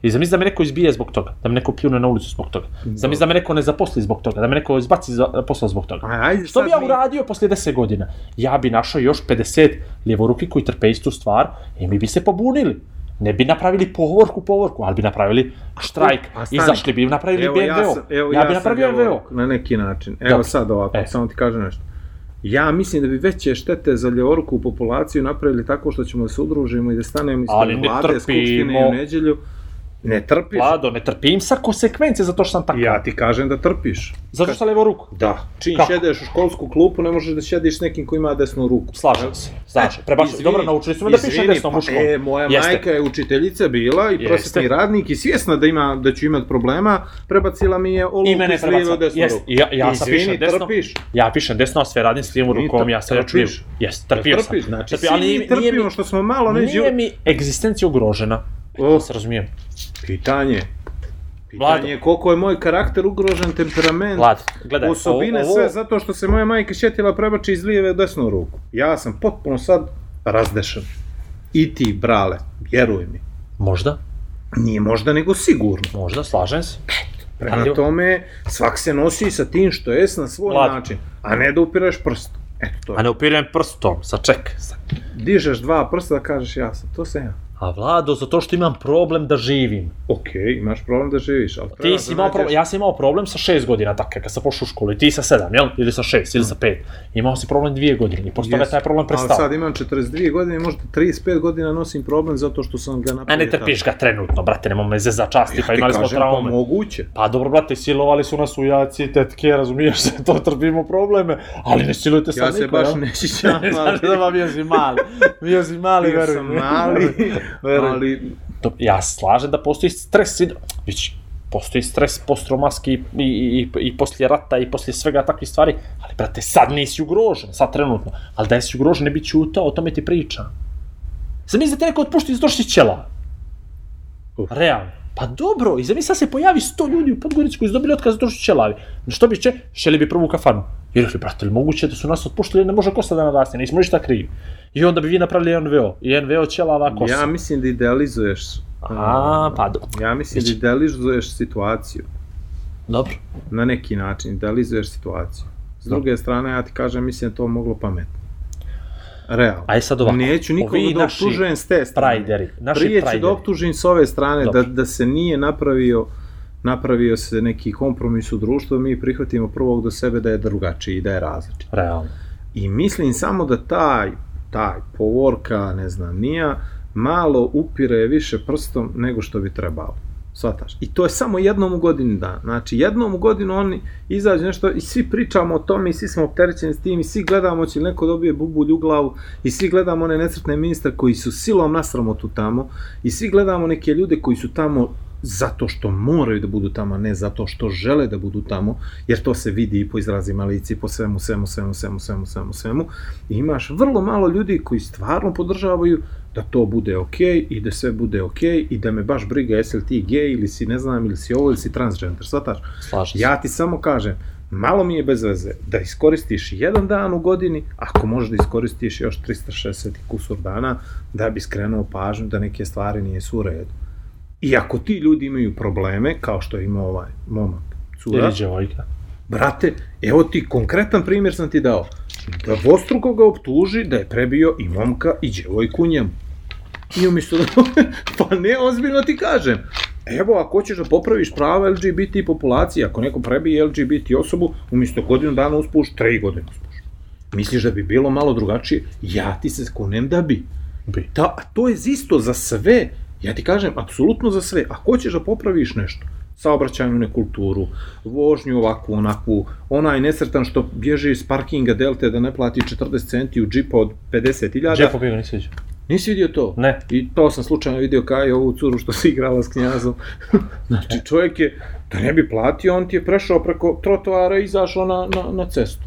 I zamisli da me neko izbije zbog toga, da me neko pljune na ulicu zbog toga. Zamisli da me neko ne zaposli zbog toga, da me neko izbaci za posla zbog toga. Aj, ajde Što bi ja mi- uradio posle 10 godina? Ja bi našao još 50 ljevoruki koji trpe istu stvar i mi bi se pobunili. Ne bi napravili povorku, povorku, ali bi napravili štrajk. A stani. Izašli bi i napravili Evo, BMWO. ja, sam, evo, ja, ja, bi napravio evo. Na neki način. Evo Dobro. sad ovako, E. samo ti kažem nešto. Ja mislim da bi veće štete za ljevorku u populaciju napravili tako što ćemo da se udružimo i da stanemo ispred vlade, skupštine u neđelju. Ne trpiš. Vlado, ne trpim sa konsekvence zato što sam tako. Ja ti kažem da trpiš. Zato što sam levo ruku. Da. Čim Kako? šedeš u školsku klupu, ne možeš da šediš s nekim ko ima desnu ruku. Slažem se. Znači, prebaš, Izvini, dobro, naučili su me da pišem izvini, desnom pa, muškom. E, moja Jeste. majka je učiteljica bila i Jeste. prosvetni radnik i svjesna da ima da ću imati problema, prebacila mi je mene s prebaca. desnu Jest, ruku. ja, ja sam pišem desno. trpiš. Ja pišem desno, a sve radim s lijevom rukom, ja sam trpiš. lijevo. Jes, trpio sam. Trpiš, znači, ali mi nije, nije trpimo mi, što smo malo ne nije mi egzistencija ugrožena. Da se razumijem. pitanje. Vlado. Pitanje je koliko je moj karakter ugrožen, temperament, Vlad, gledaj, osobine, ovo- sve zato što se moja majka šetila prebači iz lijeve u desnu ruku. Ja sam potpuno sad razdešan. I ti, brale, vjeruj mi. Možda, Nije možda, nego sigurno. možda, slažem se. Prema Ali- tome, svak se nosi sa tim što je na svoj Vlad. način, a ne da upiraš prst. Eto to A je. ne upirem prstom, sa ček. Sa... Dižeš dva prsta da kažeš ja sam, to sam ja. A Vlado, zato što imam problem da živim. Ok, imaš problem da živiš, ali Ti si da imao problem, ja sam imao problem sa šest godina, tako kad sam pošao u školu, i ti sa sedam, jel? Ili sa šest, ili sa pet. Imao si problem dvije godine i posle toga Jesu. taj problem Ali prestao. sad imam 42 godine i možda 35 godina nosim problem zato što sam ga A napravio ne trpiš ga trenutno, brate, nemoj me za časti, pa Ja ti imali smo kažem, pa traume. moguće. Pa dobro, brate, silovali su nas ujaci, tetke, razumiješ se, to trpimo probleme, ali ne silujte sad Ja se niko, baš jel? ne sjećam, ali... Da vam si mali, si mali, Bio veruj sam mali. ali To, ja slažem da postoji stres, već postoji stres postromatski i, i, i, i poslije rata i poslije svega takvih stvari, ali brate, sad nisi ugrožen, sad trenutno, ali da jesi ugrožen ne bi ćutao, o tome ti pričam. Zamisli da te neko otpušti zato što si ćela. Realno. Pa dobro, i zamisli da se pojavi 100 ljudi u Podgorici koji su dobili otkaz zato što su ćelavi. Što bi će? Šeli bi prvu kafanu. I rekli, brate, moguće da su nas otpuštili, ne može kosta da naraste, nismo ništa krivi. I onda bi vi napravili NVO. I NVO ćelava kosa. ja mislim da idealizuješ... A, pa do- Ja mislim da idealizuješ situaciju. dobro. Na neki način, idealizuješ situaciju. S druge strane, ja ti kažem, mislim da to moglo pametno. Realno. Ajde sad ovako. Neću nikoga Ovi da optužujem s te strane. Prajderi, naši Prije ću prajderi. da optužim s ove strane, da, Dobro. da se nije napravio napravio se neki kompromis u društvu, mi prihvatimo prvog do sebe da je drugačiji i da je različit. Realno. I mislim samo da taj, taj povorka, ne znam, nija, malo upire više prstom nego što bi trebalo. Svataš? I to je samo jednom u godini dan. Znači, jednom u godinu oni izađu nešto i svi pričamo o tome i svi smo opterećeni s tim i svi gledamo će neko dobije bubulj u glavu i svi gledamo one nesretne ministre koji su silom na sramotu tamo i svi gledamo neke ljude koji su tamo zato što moraju da budu tamo, ne zato što žele da budu tamo, jer to se vidi i po izrazima lici, i po svemu, svemu, svemu, svemu, svemu, svemu, svemu. I imaš vrlo malo ljudi koji stvarno podržavaju da to bude okej i da sve bude okej i da me baš briga jesi li ti gej ili si ne znam ili si ovo ili si transgender, shvataš? Slažem. Ja ti samo kažem, malo mi je bez veze da iskoristiš jedan dan u godini, ako možeš da iskoristiš još 360 i kusur dana, da bi skrenuo pažnju da neke stvari nijesu u redu. I ako ti ljudi imaju probleme, kao što ima ovaj momak, cura, Ili djevojka. Brate, evo ti konkretan primjer sam ti dao. Da dvostruko ga optuži da je prebio i momka i djevojku njemu. I umjesto da... pa ne, ozbiljno ti kažem. Evo, ako hoćeš da popraviš prava LGBT populacije, ako neko prebije LGBT osobu, umjesto godinu dana uspuš, tri godine uspuš. Misliš da bi bilo malo drugačije? Ja ti se kunem da bi. Bi. Da, a to je isto za sve. Ja ti kažem, apsolutno za sve. Ako hoćeš da popraviš nešto, saobraćajnu nekulturu, vožnju ovakvu, onakvu, onaj nesretan što bježe iz parkinga Delte da ne plati 40 centi u džipa od 50.000. Gdje pobjegao, nisi vidio? Nisi vidio to? Ne. I to sam slučajno vidio kao i ovu curu što se igrala s knjazom. znači čovjek je, da ne bi platio, on ti je prešao preko trotoara i izašao na, na, na cestu.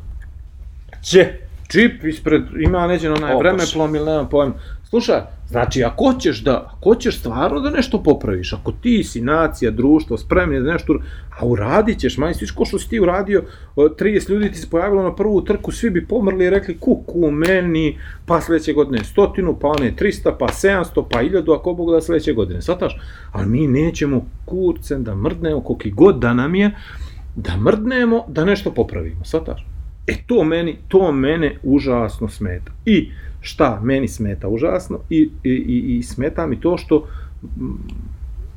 Gdje? Čip ispred, ima neđe onaj vremeplom ili nemam pojma. Slušaj, znači ako hoćeš da, ako hoćeš stvarno da nešto popraviš, ako ti si nacija, društvo, spremni da nešto, a uradit ćeš, manje sviš ko što si ti uradio, o, 30 ljudi ti se pojavilo na prvu trku, svi bi pomrli i rekli kuku, meni, pa sledeće godine stotinu, pa one 300, pa 700, pa 1000, ako Bog da sledeće godine, svataš? Ali mi nećemo kurcem da mrdnemo, koliki god da nam je, da mrdnemo, da nešto popravimo, svataš? E to meni, to mene užasno smeta. I šta meni smeta užasno i, i, i, i smeta mi to što mm,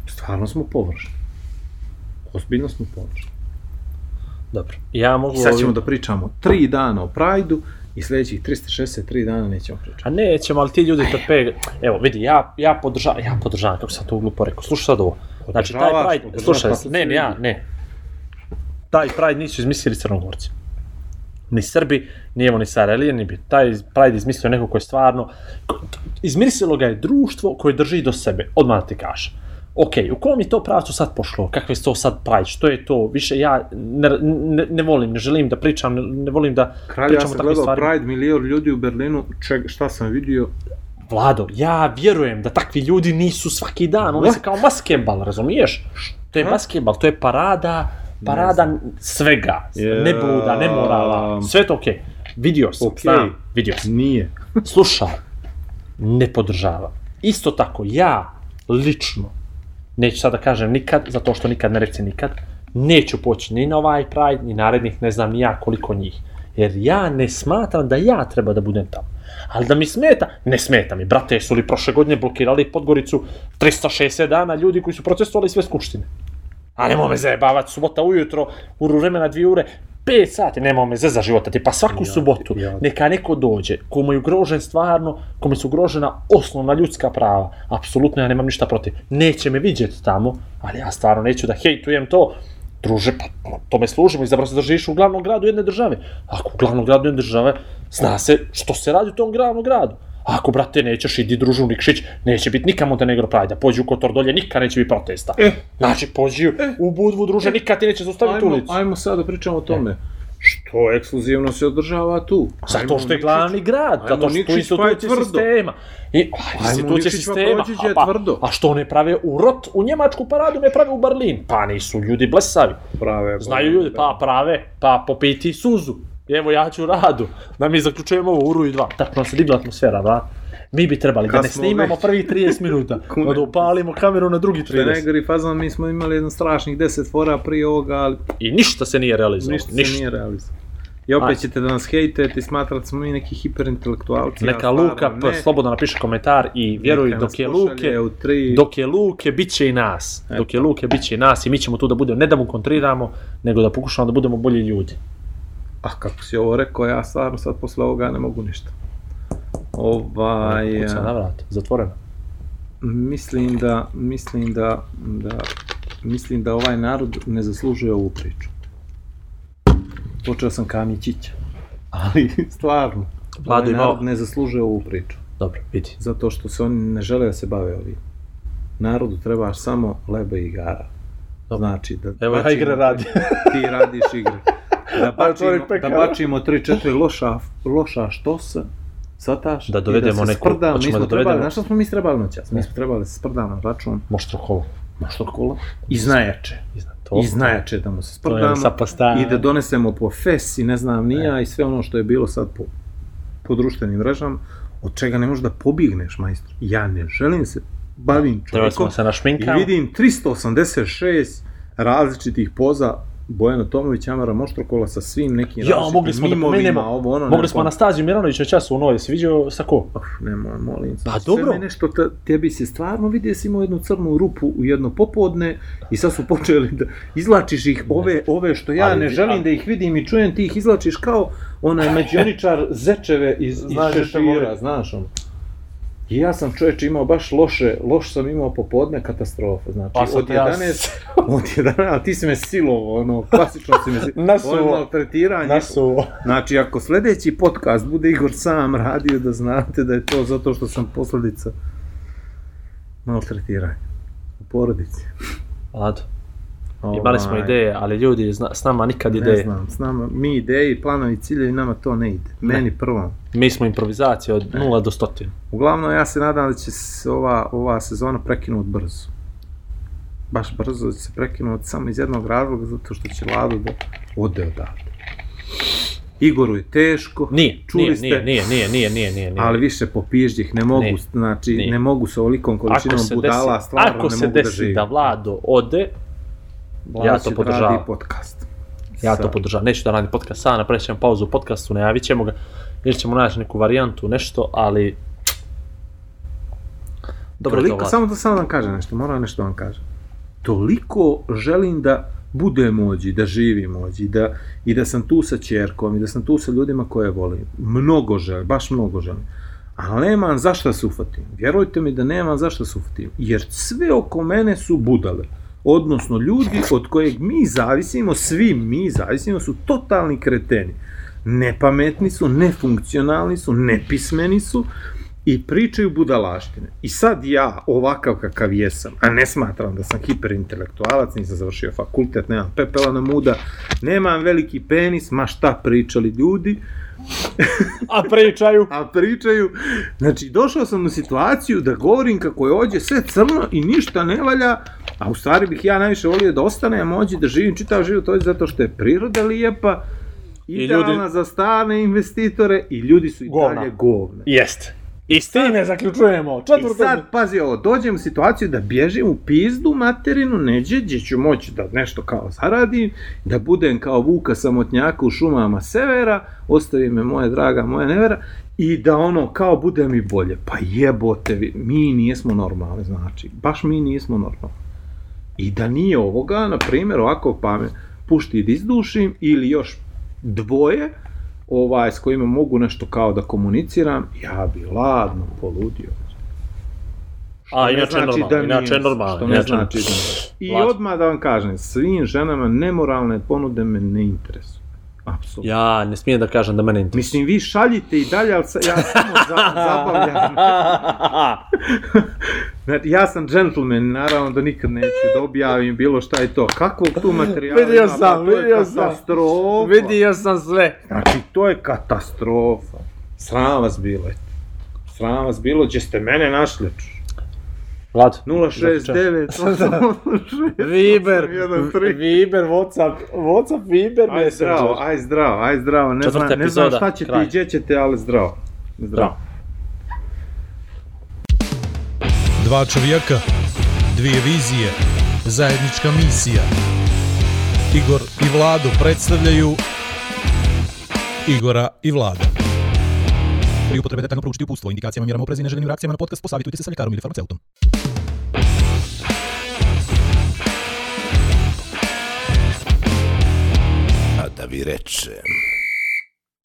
stvarno smo površni. Ozbiljno smo površni. Dobro. Ja mogu... I sad ćemo ovim- da pričamo tri dana o Prajdu i sledećih 363 dana nećemo pričati. A nećemo, ali ti ljudi trpe... Evo, vidi, ja, ja podržavam, ja podržavam, kako sam to glupo rekao. Slušaj sad ovo. Znači, taj Pride, slušaj, pa ne, ne, ja, ne. Taj Pride nisu izmislili Crnogorci. Ni Srbi, ni evo ni Sarajlije, ni bi. Taj Pride izmislio neko ko je stvarno... Izmislilo ga je društvo koje drži do sebe, odmah ti kaže. Ok, u kom je to pravcu sad pošlo? Kakve je to sad Pride? Što je to? Više ja ne, ne, ne volim, ne želim da pričam, ne, ne volim da Kralj, ja pričam o sam takvim stvarima. Pride, milion ljudi u Berlinu, čeg, šta sam vidio, Vlado, ja vjerujem da takvi ljudi nisu svaki dan, oni se kao basketbal, razumiješ? To je Šta? basketbal, to je parada, parada svega, Ja. nebuda, nemorala, sve to okej. Vidio sam, Okej. znam, vidio sam. nije. Slušaj, ne podržavam. Isto tako, ja, lično, neću sad da kažem nikad, zato što nikad ne reci nikad, neću poći ni na ovaj Pride, ni narednih, ne znam ni ja koliko njih. Jer ja ne smatram da ja treba da budem tamo. Ali da mi smeta, ne smeta mi. Brate, su li prošle godine blokirali Podgoricu 360 dana ljudi koji su protestovali sve skupštine? A nemoj me zajebavati, subota ujutro, uru vremena, dvije ure, 5 sati, nemoj me zeza života ti, pa svaku Ja, subotu ja. neka neko dođe, komu je ugrožen stvarno, kome su ugrožena osnovna ljudska prava, apsolutno ja nemam ništa protiv. Neće me vidjeti tamo, ali ja stvarno neću da hejtujem to, druže, pa tome služimo, izabrao se da živiš u glavnom gradu jedne države. Ako u glavnom gradu jedne države, zna se što se radi u tom glavnom gradu. Ako, brate, nećeš, idi družu Nikšić, neće biti nikad Montenegro Prajda. Pođi u Kotor dolje, nikad neće biti protesta. E. Znači, pođi u Budvu, druže, nikad ti neće zaustaviti Ajmo, ulicu. ajmo sad da pričamo o tome. Što ekskluzivno se održava tu? Zato što je Nikšić. glavni grad, Ajmo zato što Nikšić, pa institucije tvrdo. sistema. I, a, Ajmo institucije Nikšić, pa sistema, a, pa, tvrdo. a što ne prave u Rot, u Njemačku paradu ne prave u Berlin? Pa nisu ljudi blesavi. Prave. Znaju ljudi, pa prave, pa popiti suzu. Evo ja ću radu, da mi zaključujemo ovo uru i dva. Tako nam se digla atmosfera, da? Mi bi trebali da ne snimamo već- prvih 30 minuta, Kune. pa da upalimo kameru na drugi Što je 30. najgori fazon, mi smo imali jedan strašnih 10 fora prije ovoga, ali I ništa se nije realizovalo. ništa, Ništa. se nije realizovalo. I opet Aj. ćete da nas hejtete i smatrate smo mi neki hiperintelektualci. Neka ja Luka p- ne. slobodno napiše komentar i vjeruj dok je Luke, u tri... dok je Luke, bit će i nas. Eto. Dok je Luke, bit će i nas i mi ćemo tu da budemo, ne da mu kontriramo, nego da pokušamo da budemo bolji ljudi. Ah, kako si ovo rekao, ja stvarno sad posle ovoga ne mogu ništa. Ovaj... Kuca na vrat, zatvoreno. Mislim da, mislim da, da, mislim da ovaj narod ne zaslužuje ovu priču. Počeo sam Kamićića, ali stvarno, Vlado ovaj narod ne zaslužuje ovu priču, Dobro, vidi. zato što se oni ne žele da se bave ovim. Narodu trebaš samo lebe i igara. Dobro. Znači, da Evo ja igre radi. ti radiš igre. Da bačimo, da bačimo 3-4 loša, loša štosa, Sataš, Da i dovedemo da se neku- sprdamo, mi smo da trebali, dovedemo- znaš što smo mi trebali noćas? Mi smo trebali da se sprdamo na račun Možda kolo. mašto kola i znajače. To. I znajače da mu se sprdamo i da donesemo po fes i ne znam nija i sve ono što je bilo sad po, po društvenim mrežama, od čega ne možeš da pobjegneš, majstor. Ja ne želim se bavim Trebali smo čovjekom se našminkamo. i vidim 386 različitih poza Bojana Tomović, Amara Moštrokola sa svim nekim Ja, mogli smo da mimovima, pomenemo, ovo, ono, mogli ne smo Anastaziju Miranović na času u Novoj, si vidio sa ko? Uf, nemoj, molim. se. Pa Sve dobro. me nešto, te, tebi se stvarno vidi si imao jednu crnu rupu u jedno popodne i sad su počeli da izlačiš ih, ove, ove što ja Ali ne želim ali- da ih vidim i čujem, ti ih izlačiš kao onaj međioničar zečeve iz, iz da te šešira, znaš ono. I ja sam čovječ imao baš loše, loš sam imao popodne katastrofa, znači Pa od ja 11, od 11, ali ti si me silovo, ono, klasično si me silovo, Nasuvo. ono maltretiranje, Nasu. Znači, ako sljedeći podcast bude Igor sam radio, da znate da je to zato što sam posljedica maltretiranja u porodici. Lado. Imali smo Ovaj, ideje, ali ljudi, zna, s nama nikad Ne ideje. znam, s nama, mi ideji, planovi, ciljevi, nama to ne ide. Meni prvo. Mi smo improvizacija od 0 do 100. Uglavnom, ja se nadam da će se ova, ova sezona prekinuti brzo. Baš brzo da će se prekinuti samo iz jednog razloga, zato što će Lado da ode odavde. Igoru je teško, Nije, čuli nije, ste, nije, nije, nije, nije, nije, nije. nije. ali više po pižđih ne mogu, Nije. znači Nije. ne mogu sa ovolikom količinom budala, desi, stvarno ako ne se mogu da desi živim. da Vlado ode, Vlado ja to podržavam. radi podcast. ja to podržavam. Neću da radim podcast sam, napravit ćemo pauzu u podcastu, najavit ćemo ga, ili ćemo naći neku varijantu, nešto, ali... Dobro Toliko, samo da samo da vam kažem nešto, moram nešto da vam kažem. Toliko želim da budem ođi, da živim ođi, da, i da sam tu sa čerkom, i da sam tu sa ljudima koje volim. Mnogo želim, baš mnogo želim. Ali nemam zašto se ufatim. Vjerujte mi da nemam zašto se ufatim. Jer sve oko mene su budale. Odnosno, ljudi od kojeg mi zavisimo, svi mi zavisimo, su totalni kreteni. Nepametni su, nefunkcionalni su, nepismeni su i pričaju budalaštine. I sad ja, ovakav kakav jesam, a ne smatram da sam hiperintelektualac, nisam završio fakultet, nemam pepela na muda, nemam veliki penis, ma šta pričali ljudi, A pričaju? a pričaju, znači došao sam u situaciju da govorim kako je ovdje sve crno i ništa ne valja, a u stvari bih ja najviše volio da ostanem ovdje, da živim čitav život ovdje zato što je priroda lijepa, I idealna ljudi- za strane investitore i ljudi su i Govna. dalje govne. Jeste. I s time zaključujemo. I Četvrto... sad, pazi ovo, dođem u situaciju da bježim u pizdu materinu, neđe, gdje ću moći da nešto kao zaradim, da budem kao Vuka samotnjaka u šumama severa, ostavi me moje draga, moja nevera, i da ono, kao bude mi bolje. Pa jebote, mi nismo normalni, znači, baš mi nismo normalni. I da nije ovoga, na primjer, ovako pa me pušti da izdušim, ili još dvoje, ovaj, s kojima mogu nešto kao da komuniciram, ja bi ladno poludio. Što A, inače znači normalno, da inače nijem, normalno, Što ne inače- znači da. I odmah da vam kažem, svim ženama nemoralne ponude me ne interesuju. Apsolutno. Ja ne smijem da kažem da mene interesuje. Mislim, vi šaljite i dalje, ali sa- ja samo za, zabavljam. Znači, ja sam gentleman, naravno da nikad neću da objavim bilo šta i to. Kakvog tu materijala Vidio ima? sam, Pa to je vidio sam. katastrofa. Vidio sam sve. Znači, to je katastrofa. Sram vas bilo, eto. Sram vas bilo, gdje ste mene našli. Vlad. 069 Viber, 813. Viber, Whatsapp, Whatsapp, Viber, Aj zdravo, aj zdravo, aj zdravo. Ne znam, ne znam šta ćete kraj. i gdje ćete, ali zdravo. Zdravo. Dva čovjeka, dvije vizije, zajednička misija. Igor i Vlado predstavljaju Igora i Vlada. Pri upotrebi detaljno proučiti upustvo, indikacijama, mjerama oprezi i neželjenim reakcijama na podcast posavitujte se sa ljekarom ili farmaceutom. A da vi reče...